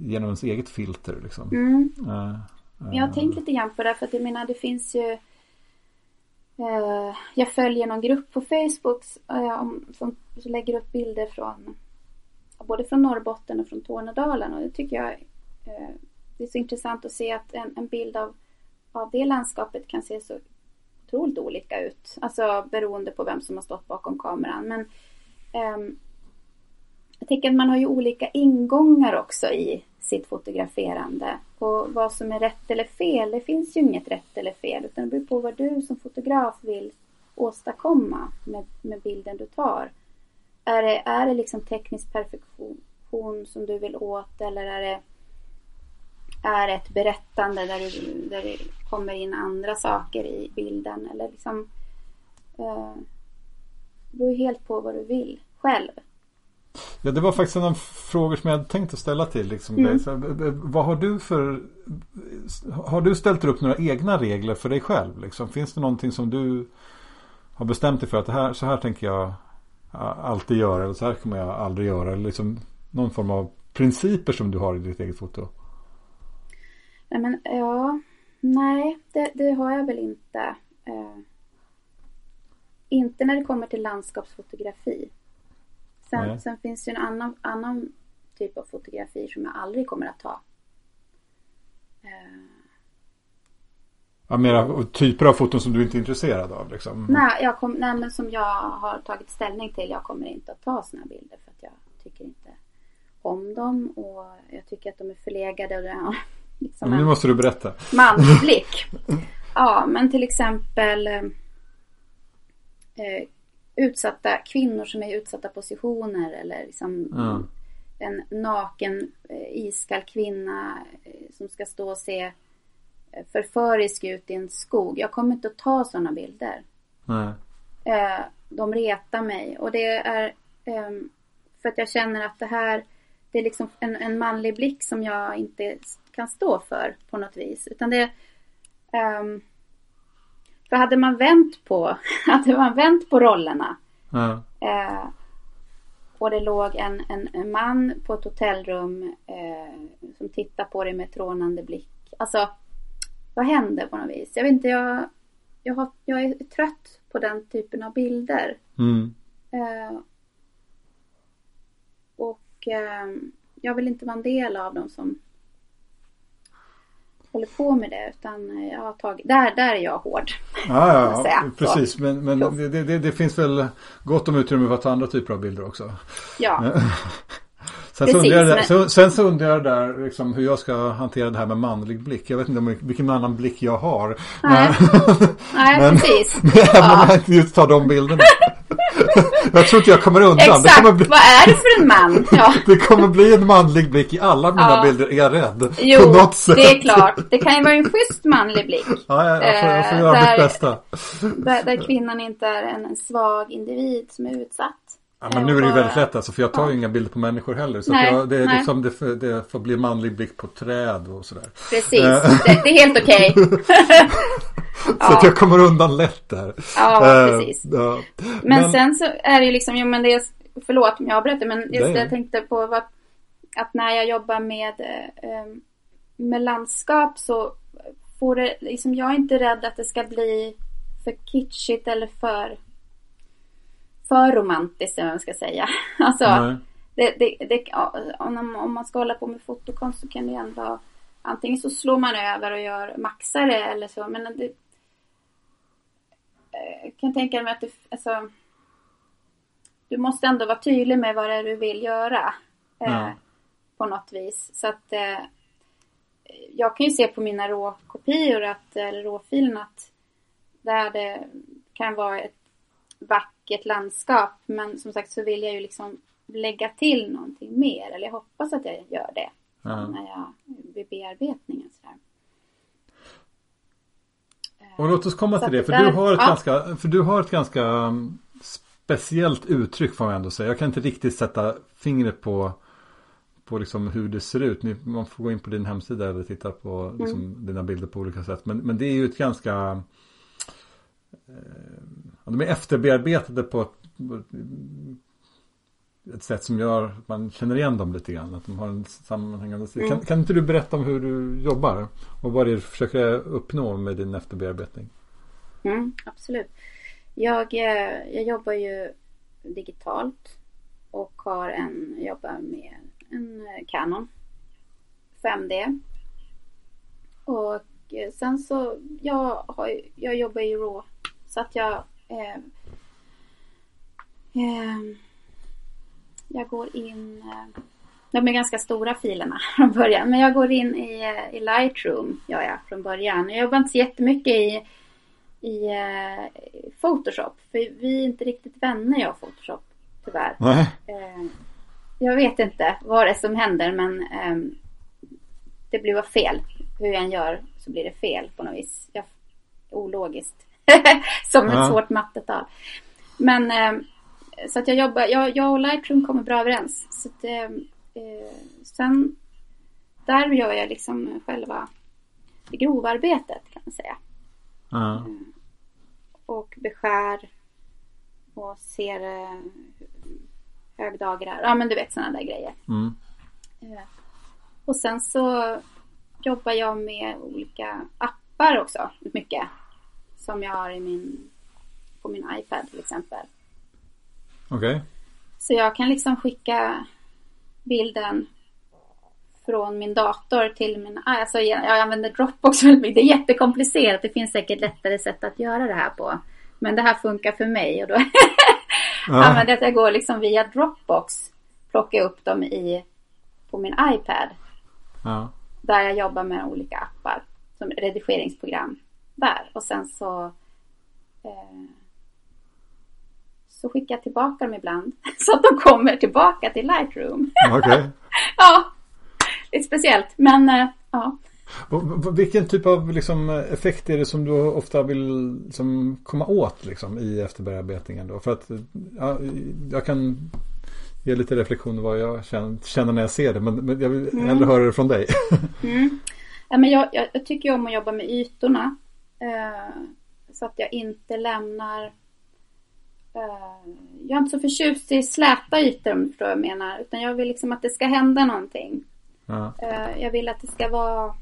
genom ens eget filter. Liksom. Mm. Eh, Jag har tänkt lite grann på det för att jag menar det finns ju eh, Eh, jag följer någon grupp på Facebook eh, som, som lägger upp bilder från både från Norrbotten och från Tornedalen och det tycker jag eh, det är så intressant att se att en, en bild av, av det landskapet kan se så otroligt olika ut. Alltså beroende på vem som har stått bakom kameran. Men ehm, jag tänker att man har ju olika ingångar också i sitt fotograferande. Och vad som är rätt eller fel, det finns ju inget rätt eller fel. Utan det beror på vad du som fotograf vill åstadkomma med, med bilden du tar. Är det, är det liksom teknisk perfektion som du vill åt eller är det är ett berättande där, du, där det kommer in andra saker i bilden eller liksom eh, det beror helt på vad du vill själv. Ja, det var faktiskt en av de frågor som jag hade tänkt att ställa till liksom, Mm. dig. Så, eh, eh, vad har du för Har du ställt upp några egna regler för dig själv? Liksom? Finns det någonting som du har bestämt dig för att det här, så här tänker jag alltid göra eller så här kommer jag aldrig göra? Eller liksom någon form av principer som du har i ditt eget foto? Nej, men ja, nej, det, det har jag väl inte. Eh, inte när det kommer till landskapsfotografi. Sen, Nej. sen finns det en annan, annan typ av fotografi som jag aldrig kommer att ta. Eh, Ja, mera typer av foton som du inte är intresserad av liksom? nej, jag kom, nej, men som jag har tagit ställning till. Jag kommer inte att ta såna här bilder för att jag tycker inte om dem och jag tycker att de är förlegade och det har liksom Men nu måste du berätta. manlig blick. Ja, men till exempel eh, utsatta kvinnor som är i utsatta positioner eller liksom Ja. en naken eh, iskall kvinna eh, som ska stå och se eh, förförisk ut i en skog. Jag kommer inte att ta sådana bilder. Nej. De retar mig och det är ehm, för att jag känner att det här det är liksom en, en manlig blick som jag inte kan stå för på något vis. Utan det ehm, För hade man vänt på, hade man vänt på rollerna Ja. eh, och det låg en, en, man på ett hotellrum eh, som tittar på dig med trånande blick. Alltså, vad händer på något vis? Jag vet inte, jag, jag, har, jag är trött på den typen av bilder. Mm. Eh, och eh, jag vill inte vara en del av dem som håller på med det. Utan jag har tagit, där, där är jag hård. Ja, ja, precis. Men, men det, det, det finns väl gott om utrymme för att ta andra typer av bilder också. Ja, Sen så, Precis, undrar jag där, men- så, sen så undrar jag där liksom, hur jag ska hantera det här med manlig blick. Jag vet inte vilken annan blick jag har. Nej. nej Men- precis. Även om Ja. jag inte just tar de bilderna. Jag tror inte jag kommer undan. Exakt, kommer, bli, vad är det för en man? Ja. det kommer bli en manlig blick i alla mina Ja. bilder, är jag rädd. Jo, på något sätt. det är klart. Det kan ju vara en schysst manlig blick. Ja, jag, jag, får, jag får Eh, göra där- mitt bästa. Där, där kvinnan inte är en, en svag individ som är utsatt. Ja, men nu är det ju väldigt lätt alltså, för jag tar ju Ja. inga bilder på människor heller. Så Nej, jag, det, är liksom, det, får- det får bli manlig blick på träd och sådär. Precis, Eh. det, det är helt okej. Så att jag kommer undan lätt där. Ja, Eh, precis. ja. Men, sen så är det ju liksom, jo men det är, förlåt om jag berättar men just det jag tänkte på var att när jag jobbar med, eh, med landskap så får det, liksom jag är inte rädd att det ska bli för kitschigt eller för för romantiskt eller vad man ska säga. Alltså, det, det, det, om, om man ska hålla på med fotokonst så kan det ändå antingen så slår man över och gör det eller så men det eh, jag kan tänka mig att det, alltså, du måste ändå vara tydlig med vad det är du vill göra. Eh, Ja. På något vis. Så att eh, jag kan ju se på mina råkopior att, eller råfilen att där det kan vara ett vackert landskap. Men som sagt så vill jag ju liksom lägga till någonting mer. Eller jag hoppas att jag gör det. Ja. När jag, vid bearbetningen. Sådär. Och låt oss komma Så till det. För där- du har ett ja. ganska, för du har ett ganska um, speciellt uttryck får man ändå säga. Jag kan inte riktigt sätta fingret på, på liksom hur det ser ut. Man får gå in på din hemsida eller titta på liksom mm. dina bilder på olika sätt. Men, men det är ju ett ganska... Eh, de är efterbearbetade på ett, ett sätt som gör att man känner igen dem lite grann. Att de har en sammanhängande stil. Mm. Kan, kan inte du berätta om hur du jobbar? Och vad det är du försöker uppnå med din efterbearbetning? Mm, absolut. Jag, eh, jag jobbar ju digitalt och har en, jobbar med en Canon 5D. Och eh, sen så, jag, har, jag jobbar i RAW så att jag eh, eh, jag går in eh, de är ganska stora filerna från början. Men jag går in i, i Lightroom gör jag från början. Jag jobbar inte så jättemycket i i eh, Photoshop. För vi är inte riktigt vänner jag och Photoshop. Tyvärr. Nej. Eh, jag vet inte vad det är som händer men eh, det blir fel. Hur jag än gör så blir det fel på något vis. Jag, ologiskt. som ett ja. svårt mattetal. Men ehm, så att jag jobbar, jag, jag och Lightroom kommer bra överens. Så att, ehm, eh, sen där gör jag liksom själva det grova arbetet kan man säga. Ja. Och beskär och ser eh, högdagrar. Ja men du vet sådana där grejer. Mm. Eh, och sen så jobbar jag med olika appar också mycket. Som jag har i min, på min iPad till exempel. Okej. Okay. Så jag kan liksom skicka bilden från min dator till min... Alltså jag använder Dropbox väldigt mycket. Det är jättekomplicerat. Det finns säkert lättare sätt att göra det här på. Men det här funkar för mig och då ja. använder jag att jag går liksom via Dropbox. Plockar upp dem i på min iPad. Ja. Där jag jobbar med olika appar. Som redigeringsprogram. Där. Och sen så eh, så skickar jag tillbaka dem ibland. Så att de kommer tillbaka till Lightroom. Okay. ja, lite speciellt. Men eh, ja. Vilken typ av liksom, effekt är det som du ofta vill liksom, komma åt liksom, i efterbearbetningen? Då? För att ja, jag kan ge lite reflektion vad jag känner, känner, när jag ser det. Men, men jag vill mm. hellre höra det från dig. mm. ja, men jag, jag, jag, tycker om att jobba med ytorna. Eh, så att jag inte lämnar eh, jag är inte så förtjust i släta ytor om du förstår vad jag menar. Utan jag vill liksom att det ska hända någonting. Ja. Eh, jag vill att det ska vara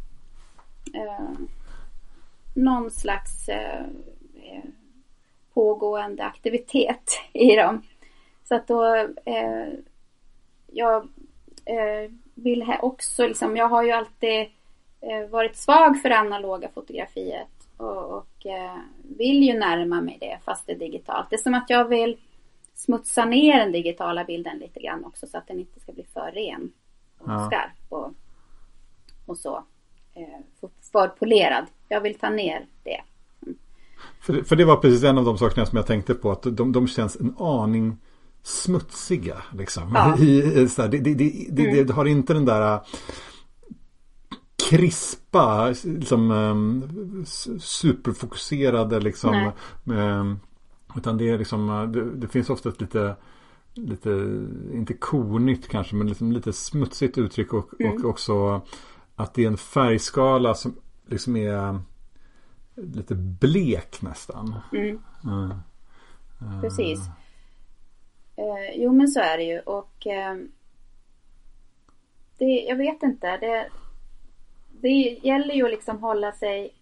någon slags pågående aktivitet i dem. Så att då eh, jag eh, vill också liksom, jag har ju alltid eh, varit svag för det analoga fotografiet och, och eh, vill ju närma mig det fast det är digitalt. Det är som att jag vill smutsa ner den digitala bilden lite grann också så att den inte ska bli för ren och ja. skarp och, och så. Eh, för polerad. Jag vill ta ner det. Mm. För, för det var precis en av de sakerna som jag tänkte på. Att de, de känns en aning smutsiga. Liksom. Ja. I, så här, det, det, det, mm. det, har inte den där krispa, liksom, um, superfokuserade liksom. Um, utan det är liksom, det, det, finns ofta ett lite, lite, inte kornytt kanske, men liksom lite smutsigt uttryck och, mm. och också att det är en färgskala som liksom är lite blek nästan. Mm. Mm. Precis. Uh, jo men så är det ju och uh, det, jag vet inte. Det, det gäller ju att liksom hålla sig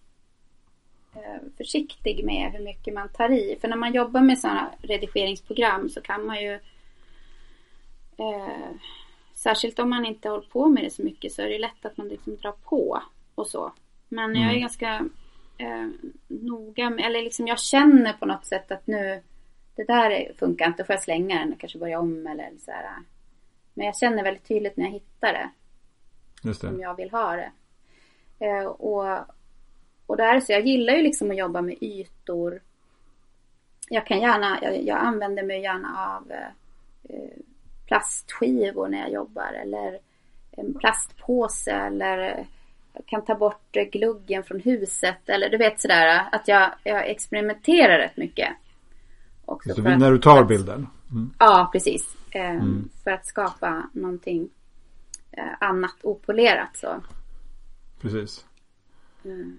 uh, försiktig med hur mycket man tar i. För när man jobbar med sådana redigeringsprogram så kan man ju Särskilt om man inte håller på med det så mycket så är det lätt att man liksom drar på och så. Men mm. jag är mm. ganska eh, noga med, eller liksom jag känner på något sätt att nu det där funkar inte, får jag slänga den och kanske börja om eller så här. Men jag känner väldigt tydligt när jag hittar det. Just det. Som jag vill ha det. Eh, och, och där så jag gillar ju liksom att jobba med ytor. Jag kan gärna, jag, jag använder mig gärna av eh, plastskivor när jag jobbar eller en plastpåse eller jag kan ta bort gluggen från huset eller du vet sådär att jag, jag experimenterar rätt mycket. Också Så för att- när du tar bilden. Mm. Ja, precis. Eh, Mm. För att skapa någonting eh, annat opolerat så. Precis. Mm.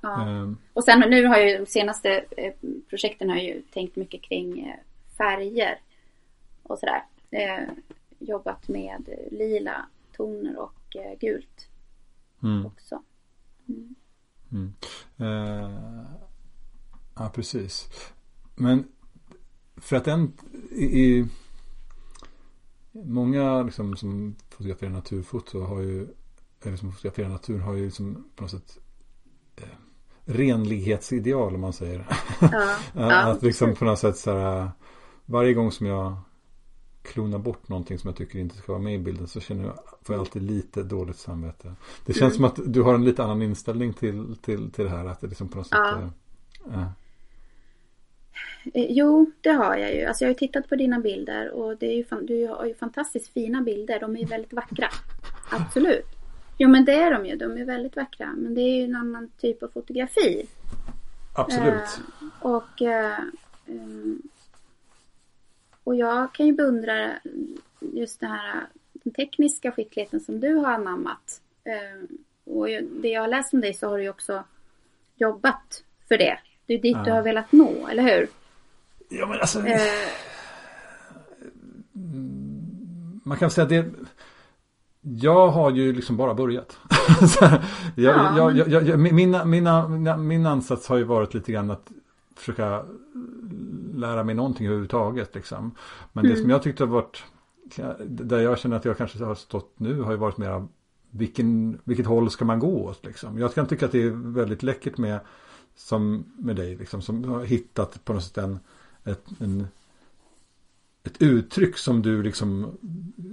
Ja. Ehm, Och sen nu har ju de senaste eh, projekten har ju tänkt mycket kring eh, färger och sådär. Eh, jobbat med lila toner och eh, gult mm. också. Mm. Eh, ja, precis. Men för att en i, i många liksom, som fotograferar naturfoto har ju eller som fotograferar natur har ju liksom på något sätt eh, renlighetsideal om man säger. Ja, att liksom på något sätt så här varje gång som jag klonar bort någonting som jag tycker inte ska vara med i bilden så känner jag, får jag alltid lite dåligt samvete. Det känns Mm. som att du har en lite annan inställning till, till, till det här. Att det liksom på något sätt Ja. Eh, Jo, det har jag ju. Alltså jag har ju tittat på dina bilder och det är ju, du har ju fantastiskt fina bilder. De är ju väldigt vackra. Absolut. Jo men det är de ju. De är väldigt vackra. Men det är ju en annan typ av fotografi. Absolut. Eh, och, eh, ehm, och jag kan ju beundra just det här, den tekniska skickligheten som du har anammat. Eh, och det jag har läst om dig så har du ju också jobbat för det. Det är dit du Ja. har velat nå, eller hur? Ja men alltså. Eh, Man kan säga att det. Jag har ju liksom bara börjat. Jag, Ja, jag, jag, jag, mina, mina, mina, min ansats har ju varit lite grann att försöka lära mig någonting överhuvudtaget. Liksom. Men det Mm. som jag tyckte har varit, där jag känner att jag kanske har stått nu har ju varit mera vilken, vilket håll ska man gå åt liksom. Jag kan tycka att det är väldigt läckert med som med dig liksom, som har hittat på något sätt en, ett, en, ett uttryck som du liksom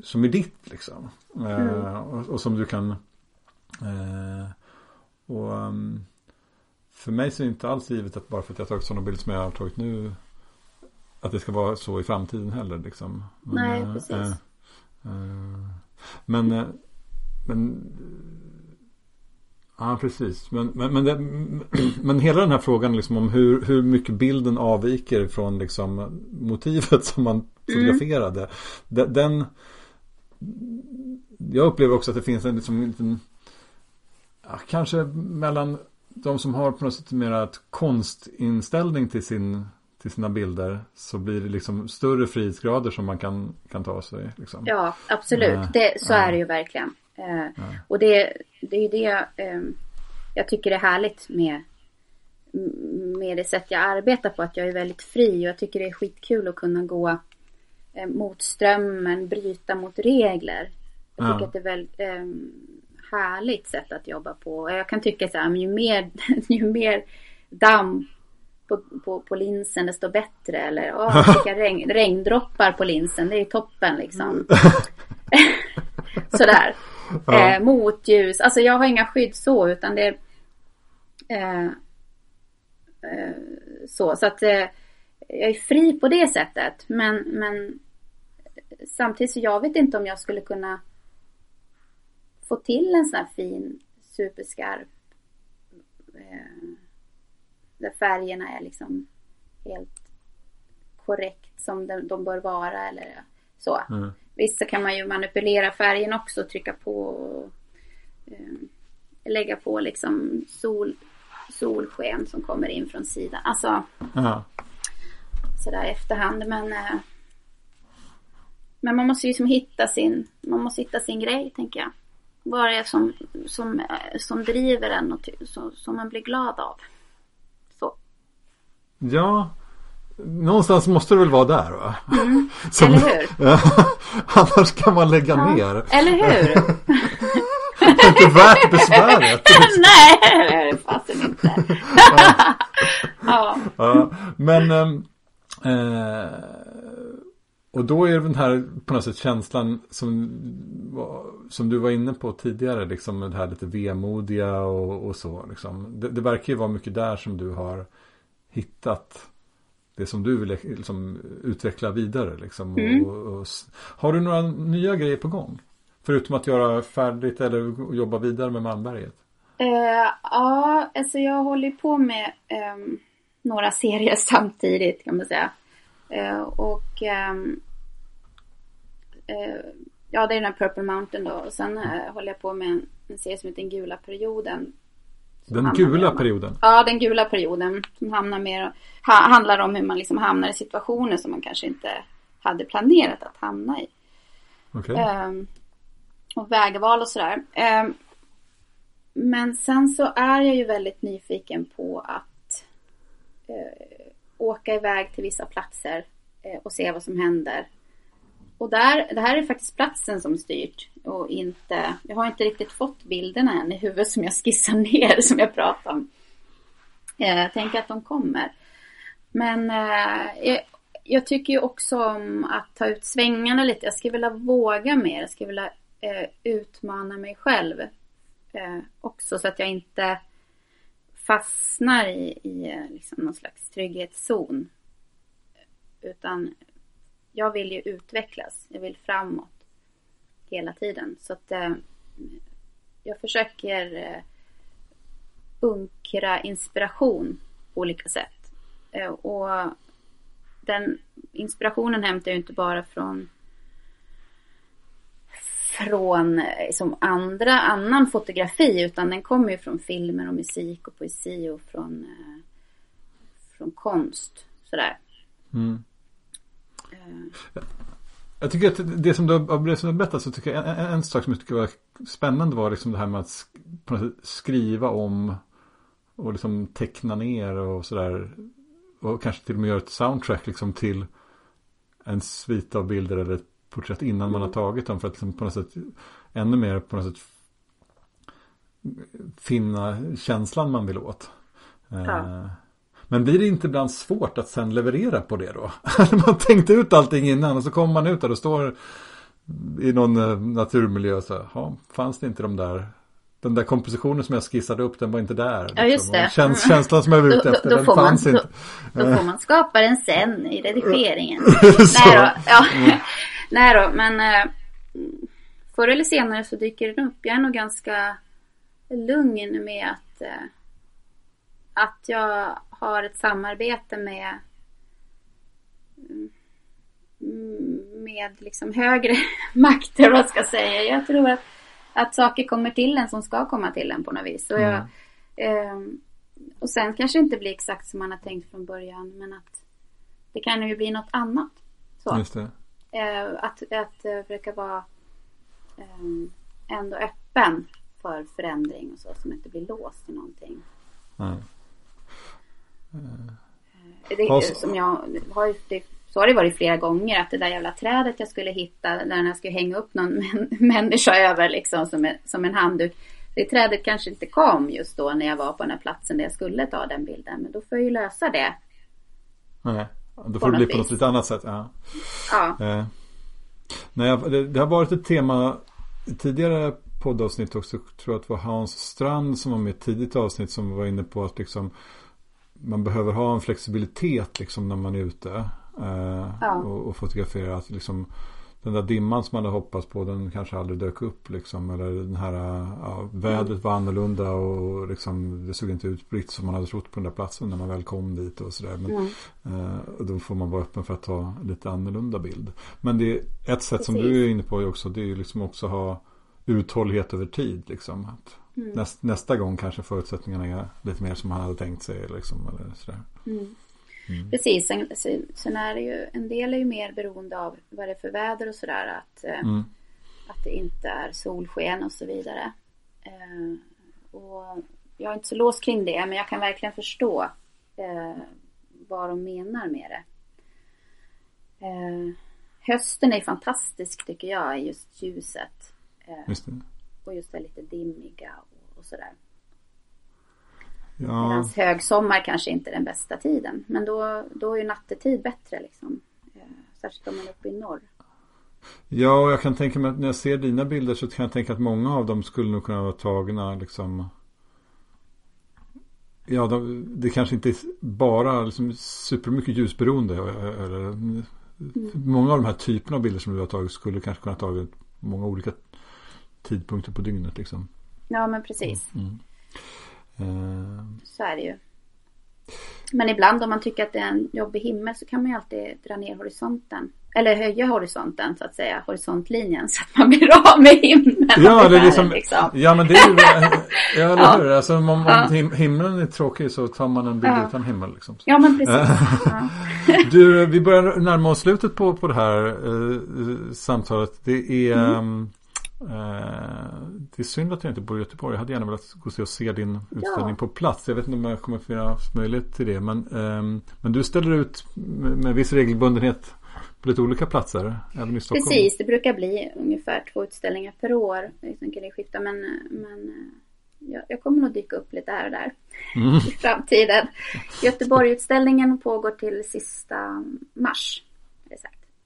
som är ditt liksom. Eh, och, och som du kan eh, och um, för mig så är det inte alls givet att bara för att jag har tagit sådana bilder som jag har tagit nu att det ska vara så i framtiden heller liksom. Men, Nej, eh, precis. eh, eh, men eh, men Ja, precis. Men, men, men, det, men hela den här frågan liksom om hur, hur mycket bilden avviker från liksom motivet som man fotograferade. de- Den, jag upplever också att det finns en liksom, liten, ja, kanske mellan de som har på något sätt mer ett konstinställning till, sin, till sina bilder så blir det liksom större frihetsgrader som man kan, kan ta sig. Liksom. Ja, absolut. Ja, Det, så ja. är det ju verkligen. Eh, Och det, det är ju det eh, jag tycker är härligt med, med det sätt jag arbetar på. Att jag är väldigt fri och jag tycker det är skitkul att kunna gå eh, mot strömmen, bryta mot regler. Jag tycker Ja. att det är väldigt eh, härligt sätt att jobba på. Jag kan tycka så här, men ju mer, ju mer damm på, på, på linsen desto bättre. Eller åh, vilka regn, regndroppar på linsen, det är toppen liksom. Sådär. Ja. Eh, motljus. Alltså jag har inga skydd så utan det eh, eh, så. Så att eh, jag är fri på det sättet. Men, men samtidigt så jag vet inte om jag skulle kunna få till en sån här fin superskarp eh, där färgerna är liksom helt korrekt som de, de bör vara eller så. Mm. Visst så kan man ju manipulera färgen också, trycka på och eh, lägga på liksom sol, solsken som kommer in från sidan. Alltså Ja. sådär i efterhand. Men, eh, men man måste ju liksom hitta sin, man måste hitta sin grej tänker jag. Vad det är som, som, eh, som driver en och som, som man blir glad av. Så. Ja, någonstans måste det väl vara där va? Som- Mm. Eller hur? Ja, Annars kan man lägga ner. Eller hur? Det är inte värt besväret. Nej, det är det fasen inte. ja. Ja, men ehm, eh, och då är den här på något sätt känslan som, som du var inne på tidigare, liksom det här lite vemodiga och, och så. Liksom. Det, det verkar ju vara mycket där som du har hittat det som du vill liksom, utveckla vidare. Liksom, Mm. och, och, har du några nya grejer på gång? Förutom att göra färdigt eller jobba vidare med Malmberget? Eh, ja, alltså jag håller på med ehm, några serier samtidigt kan man säga. Eh, och ehm, eh, ja, det är den här Purple Mountain då. Och sen eh, håller jag på med en, en serie som heter Den gula perioden. Den gula perioden. Ja, den gula perioden. Som hamnar mer, ha, handlar om hur man liksom hamnar i situationer som man kanske inte hade planerat att hamna i. Okej. Ehm, och vägval och sådär. Ehm, men sen så är jag ju väldigt nyfiken på att eh, åka iväg till vissa platser eh, och se vad som händer. Och där, det här är faktiskt platsen som styrt och inte, jag har inte riktigt fått bilderna än i huvudet som jag skissar ner som jag pratar om. Eh, jag tänker att de kommer. Men eh, jag, tycker ju också om att ta ut svängarna lite. Jag skulle vilja våga mer. Jag skulle vilja eh, utmana mig själv eh, också så att jag inte fastnar i, i eh, liksom någon slags trygghetszon. Utan jag vill ju utvecklas. Jag vill framåt hela tiden. Så att eh, jag försöker eh, bunkra inspiration på olika sätt. Eh, och den inspirationen hämtar jag inte bara från från som andra, annan fotografi utan den kommer ju från filmer och musik och poesi och från, eh, från konst. Sådär. Mm. Eh, Jag tycker att det som du har det som du har berättat så tycker jag en, en, sak som jag tycker var spännande var liksom det här med att skriva om och liksom teckna ner och sådär. Och kanske till och med göra ett soundtrack liksom till en svit av bilder eller ett porträtt innan man har tagit dem för att liksom på något sätt ännu mer på något sätt finna känslan man vill åt. Eh, Ja. Men blir det inte ibland svårt att sen leverera på det då? man tänkte ut allting innan och så kommer man ut där och står i någon eh, naturmiljö och så "Ja, fanns det inte de där den där kompositionen som jag skissade upp, den var inte där. liksom. Ja, just det. Och Käns, känslan som jag var Då, ute då, efter, då, den får man, fanns då, inte. då får man skapa den sen i redigeringen. Nej då, ja. Nej då, men eh, förr eller senare så dyker den upp. Jag är nog ganska lugn med att, eh, att jag har ett samarbete med mm, med liksom högre makter, vad ska jag säga. Jag tror att, att saker kommer till en som ska komma till en på något vis. Och, jag, ehm, och sen kanske inte blir exakt som man har tänkt från början, men att det kan ju bli något annat. Så. Eh, att, att eh, försöka vara ehm, ändå öppen för förändring och så, som inte blir låst i någonting. Ja. Det, Ja, så- som jag har ju, det, så har det varit flera gånger att det där jävla trädet jag skulle hitta där jag skulle hänga upp någon män, människa över liksom som en, som en handduk. Det trädet kanske inte kom just då när jag var på den här platsen där jag skulle ta den bilden. Men då får jag ju lösa det. Nej. Då På får det bli på något lite annat sätt. Ja. Ja, Eh, nej, det, det har varit ett tema tidigare poddavsnitt också. Tror jag att det var Hans Strand som var med i ett tidigt avsnitt som var inne på att liksom man behöver ha en flexibilitet liksom när man är ute eh, Ja. och, och fotograferar. Att liksom, den där dimman som man hade hoppats på den kanske aldrig dök upp liksom. Eller den här, ja, vädret var annorlunda och liksom, det såg inte ut riktigt som man hade trott på den där platsen när man väl kom dit och sådär. Men, Mm. eh, då får man vara öppen för att ta lite annorlunda bild. Men det är ett sätt som Precis. du är inne på också. Det är ju liksom också ha uthållighet över tid. Liksom. Att Mm. näst, nästa gång kanske förutsättningarna är lite mer som man hade tänkt sig. Liksom, eller sådär. Mm. Mm. Precis, sen, sen, är det ju, en del är ju mer beroende av vad det är för väder och sådär. Att, eh, Mm. att det inte är solsken och så vidare. Eh, och jag är inte så låst kring det, men jag kan verkligen förstå eh, vad de menar med det. Eh, hösten är fantastisk tycker jag, just ljuset. Eh, Just och just det lite dimmiga och, sådär. Ja, Medan högsommar kanske inte är den bästa tiden. Men då, då är ju nattetid bättre liksom. Eh, särskilt om man är uppe i norr. ja, och jag kan tänka mig att när jag ser dina bilder så kan jag tänka att många av dem skulle nog kunna vara tagna liksom Ja, de, det kanske inte är bara liksom supermycket ljusberoende. Eller, Många av de här typerna av bilder som du har tagit skulle kanske kunna tagit många olika tidpunkter på dygnet. Liksom. Ja men precis. Mm. Eh, Så är det ju. Men ibland om man tycker att det är en jobbig himmel så kan man ju alltid dra ner horisonten. Eller höja horisonten så att säga, horisontlinjen så att man blir av med himlen. Ja, det är liksom, liksom. ja men det är ju, ja eller hur, alltså om, om ja. himlen är tråkig så tar man en bild ja. utan himmel liksom. Ja men precis. du, vi börjar närma oss slutet på, på det här eh, samtalet. Det är mm. Eh, det är synd att jag inte bor i Göteborg. Jag hade gärna velat gå och se din utställning ja. på plats. Jag vet inte om jag kommer få finnas möjlighet till det. Men, ehm, men du ställer ut med, med viss regelbundenhet på lite olika platser, även i Stockholm. Precis, det brukar bli ungefär två utställningar per år. Sen kan det skifta, men, men eh, jag, jag kommer nog dyka upp lite här och där mm. i framtiden. Göteborgutställningen pågår till sista mars.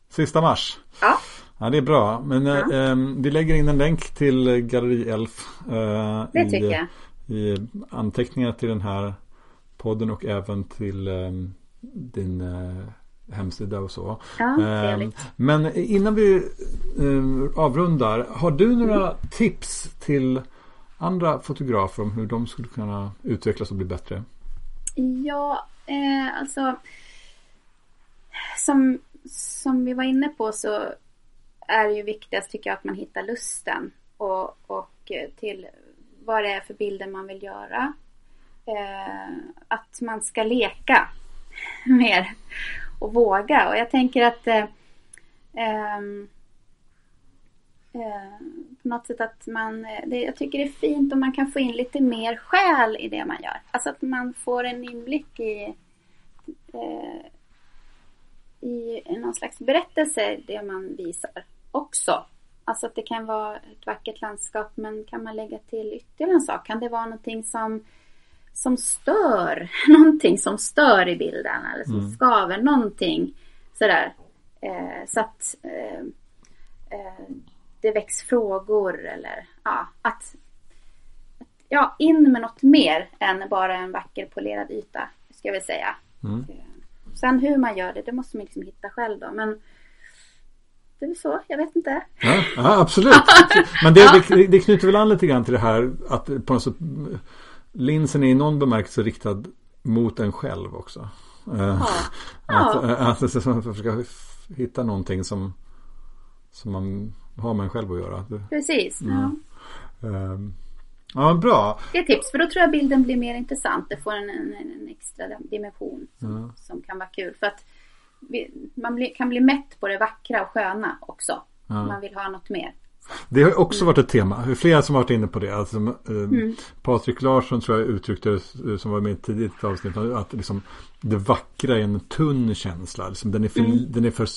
Sista mars? Ja. Ja, det är bra. Men ja. eh, vi lägger in en länk till Galleri Elf. Eh, det tycker i, jag. I anteckningar till den här podden och även till eh, din eh, hemsida och så. Ja, ehm, men innan vi eh, avrundar. Har du några mm. tips till andra fotografer om hur de skulle kunna utvecklas och bli bättre? Ja, eh, alltså som, som vi var inne på så är ju viktigast tycker jag att man hittar lusten och, och eh, till vad det är för bilder man vill göra. Eh, att man ska leka mer och våga. Och jag tänker att eh, ehm, eh, på något sätt att man, eh, det, jag tycker det är fint om man kan få in lite mer själ i det man gör. Alltså att man får en inblick i eh, i någon slags berättelse det man visar också. Alltså att det kan vara ett vackert landskap men kan man lägga till ytterligare en sak? Kan det vara någonting som, som stör? Någonting som stör i bilden eller som mm. skaver någonting sådär. Eh, så att eh, eh, det väcks frågor eller ja, att ja, in med något mer än bara en vacker polerad yta. Ska jag väl säga. Mm. Sen hur man gör det, det måste man liksom hitta själv då. Men det är så, jag vet inte. Ja, ja absolut. Men det, det, det, knyter väl an lite grann till det här att på något sätt linsen är i någon bemärkelse riktad mot en själv också. Ja. Att, ja. att, att, att försöka hitta någonting som, som man har med en själv att göra. Precis. Mm. Ja. Um, ja, bra. Det är tips för då tror jag bilden blir mer intressant. Det får en, en, en extra dimension som, ja. som kan vara kul. För att man kan bli mätt på det vackra och sköna också. Ja. Man vill ha något mer. Det har också varit ett tema. Flera som varit inne på det. Alltså, eh, mm. Patrik Larsson tror jag uttryckte det som var med i ett tidigt avsnitt. Att liksom, det vackra är en tunn känsla. Liksom, den, är för, mm. den är för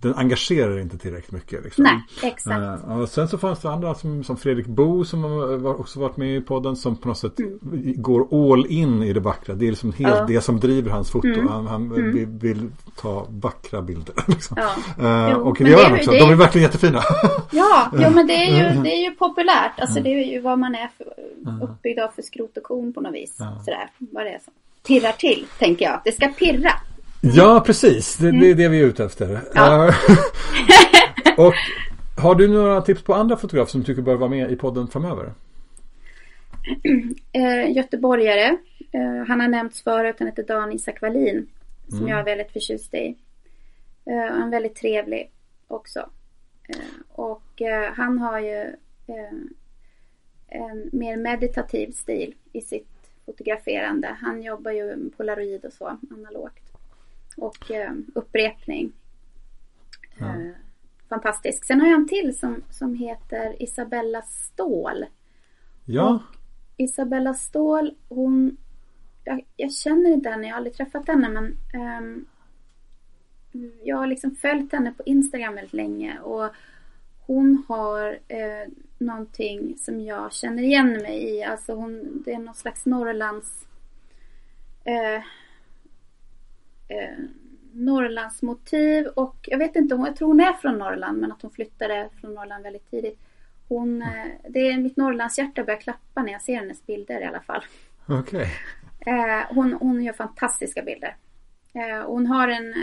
den engagerar inte tillräckligt mycket. Liksom. Nej, exakt. Uh, och sen så fanns det andra som, som Fredrik Bo som var, också varit med i podden som på något sätt mm. går all in i det vackra. Det är liksom helt ja. det som driver hans foto. Mm. Han, han mm. vill, vill, ta vackra bilder. Liksom. Ja. Uh, jo, och det gör han också. Det... De är verkligen jättefina. ja, jo, men det är, ju, mm. det är ju populärt. Alltså det är ju vad man är för, uppbyggd av för skrot och korn på något vis. Sådär, vad det är som pirrar till, tänker jag. Det ska pirra. Ja, precis. Det, det, är det vi är ute efter. Ja. Eh, och har du några tips på andra fotografer som du tycker bör vara med i podden framöver? Uh, göteborgare. Uh, han har nämnts förut. Han heter Dan Isak Wallin. Som mm. jag är väldigt förtjust i. Uh, han är väldigt trevlig också. och han har ju en mer meditativ stil i sitt fotograferande. Han jobbar ju polaroid och så analogt och eh, upprepning. Ja. Eh, fantastisk. Sen har jag en till som, som heter Isabella Ståhl. Ja. Och Isabella Ståhl, hon jag, jag, känner inte henne, jag har aldrig träffat henne men um, jag har liksom följt henne på Instagram väldigt länge och hon har eh, någonting som jag känner igen mig i. Alltså hon, det är någon slags Norrlands eh, eh, Norrlandsmotiv och jag vet inte, jag tror hon är från Norrland men att hon flyttade från Norrland väldigt tidigt. Hon, eh, det är mitt Norrlandshjärta börjar klappa när jag ser hennes bilder i alla fall. Okej. Okay. Eh, hon, hon gör fantastiska bilder. Eh, hon har en,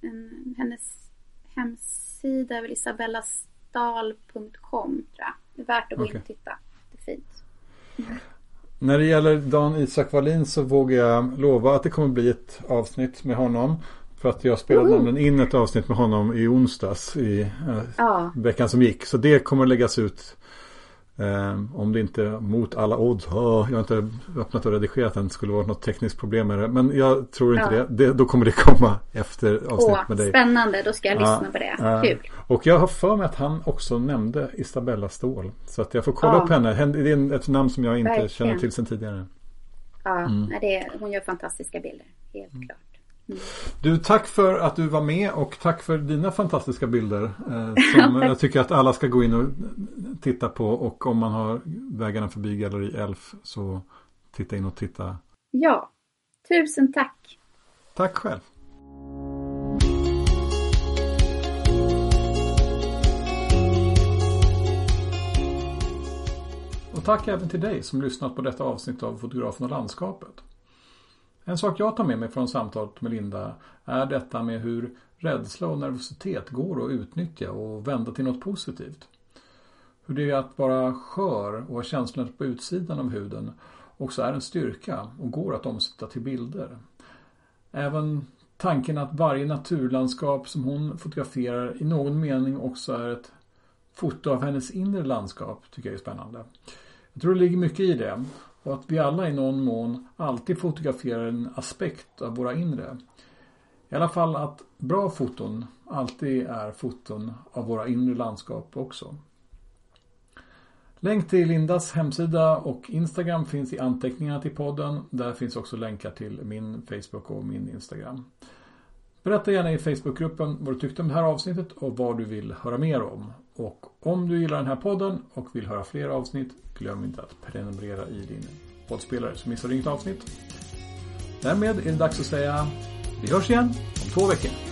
en, hennes hemsida är väl isabellastal.com tror jag. Det är värt att gå okay. in och titta. Det är fint. Mm. När det gäller Dan Isak Wallin så vågar jag lova att det kommer bli ett avsnitt med honom. För att jag spelade Woho! nämligen in ett avsnitt med honom i onsdags i eh, Ja, veckan som gick. Så det kommer läggas ut eh, om det inte mot alla odds. Oh, jag har inte öppnat och redigerat den. Skulle vara något tekniskt problem med det. Men jag tror inte Ja. det. det. Då kommer det komma efter avsnitt åh, med dig. spännande. Då ska jag Ja, lyssna på det. ja. Kul. Och jag har för mig att han också nämnde Isabella Ståhl. Så att jag får kolla Ja. upp henne. Hen- Det är ett namn som jag inte Verkligen. känner till sedan tidigare. Ja, Mm. det, hon gör fantastiska bilder. Helt klart. Du, tack för att du var med och tack för dina fantastiska bilder. Eh, som jag tycker att alla ska gå in och titta på. Och om man har vägarna förbi Galleri Elf så titta in och titta. Ja, tusen tack. Tack själv. Och tack även till dig som lyssnat på detta avsnitt av Fotografen och landskapet. En sak jag tar med mig från samtalet med Linda är detta med hur rädsla och nervositet går att utnyttja och vända till något positivt. Hur det är att vara skör och ha känslor på utsidan av huden också är en styrka och går att omsätta till bilder. Även tanken att varje naturlandskap som hon fotograferar i någon mening också är ett foto av hennes inre landskap tycker jag är spännande. Jag tror det ligger mycket i det och att vi alla i någon mån alltid fotograferar en aspekt av våra inre. I alla fall att bra foton alltid är foton av våra inre landskap också. Länk till Lindas hemsida och Instagram finns i anteckningarna till podden. Där finns också länkar till min Facebook och min Instagram. Berätta gärna i Facebookgruppen vad du tyckte om det här avsnittet och vad du vill höra mer om. Och om du gillar den här podden och vill höra fler avsnitt, glöm inte att prenumerera i din poddspelare så missar du inget avsnitt. Därmed är det dags att säga vi hörs igen om två veckor.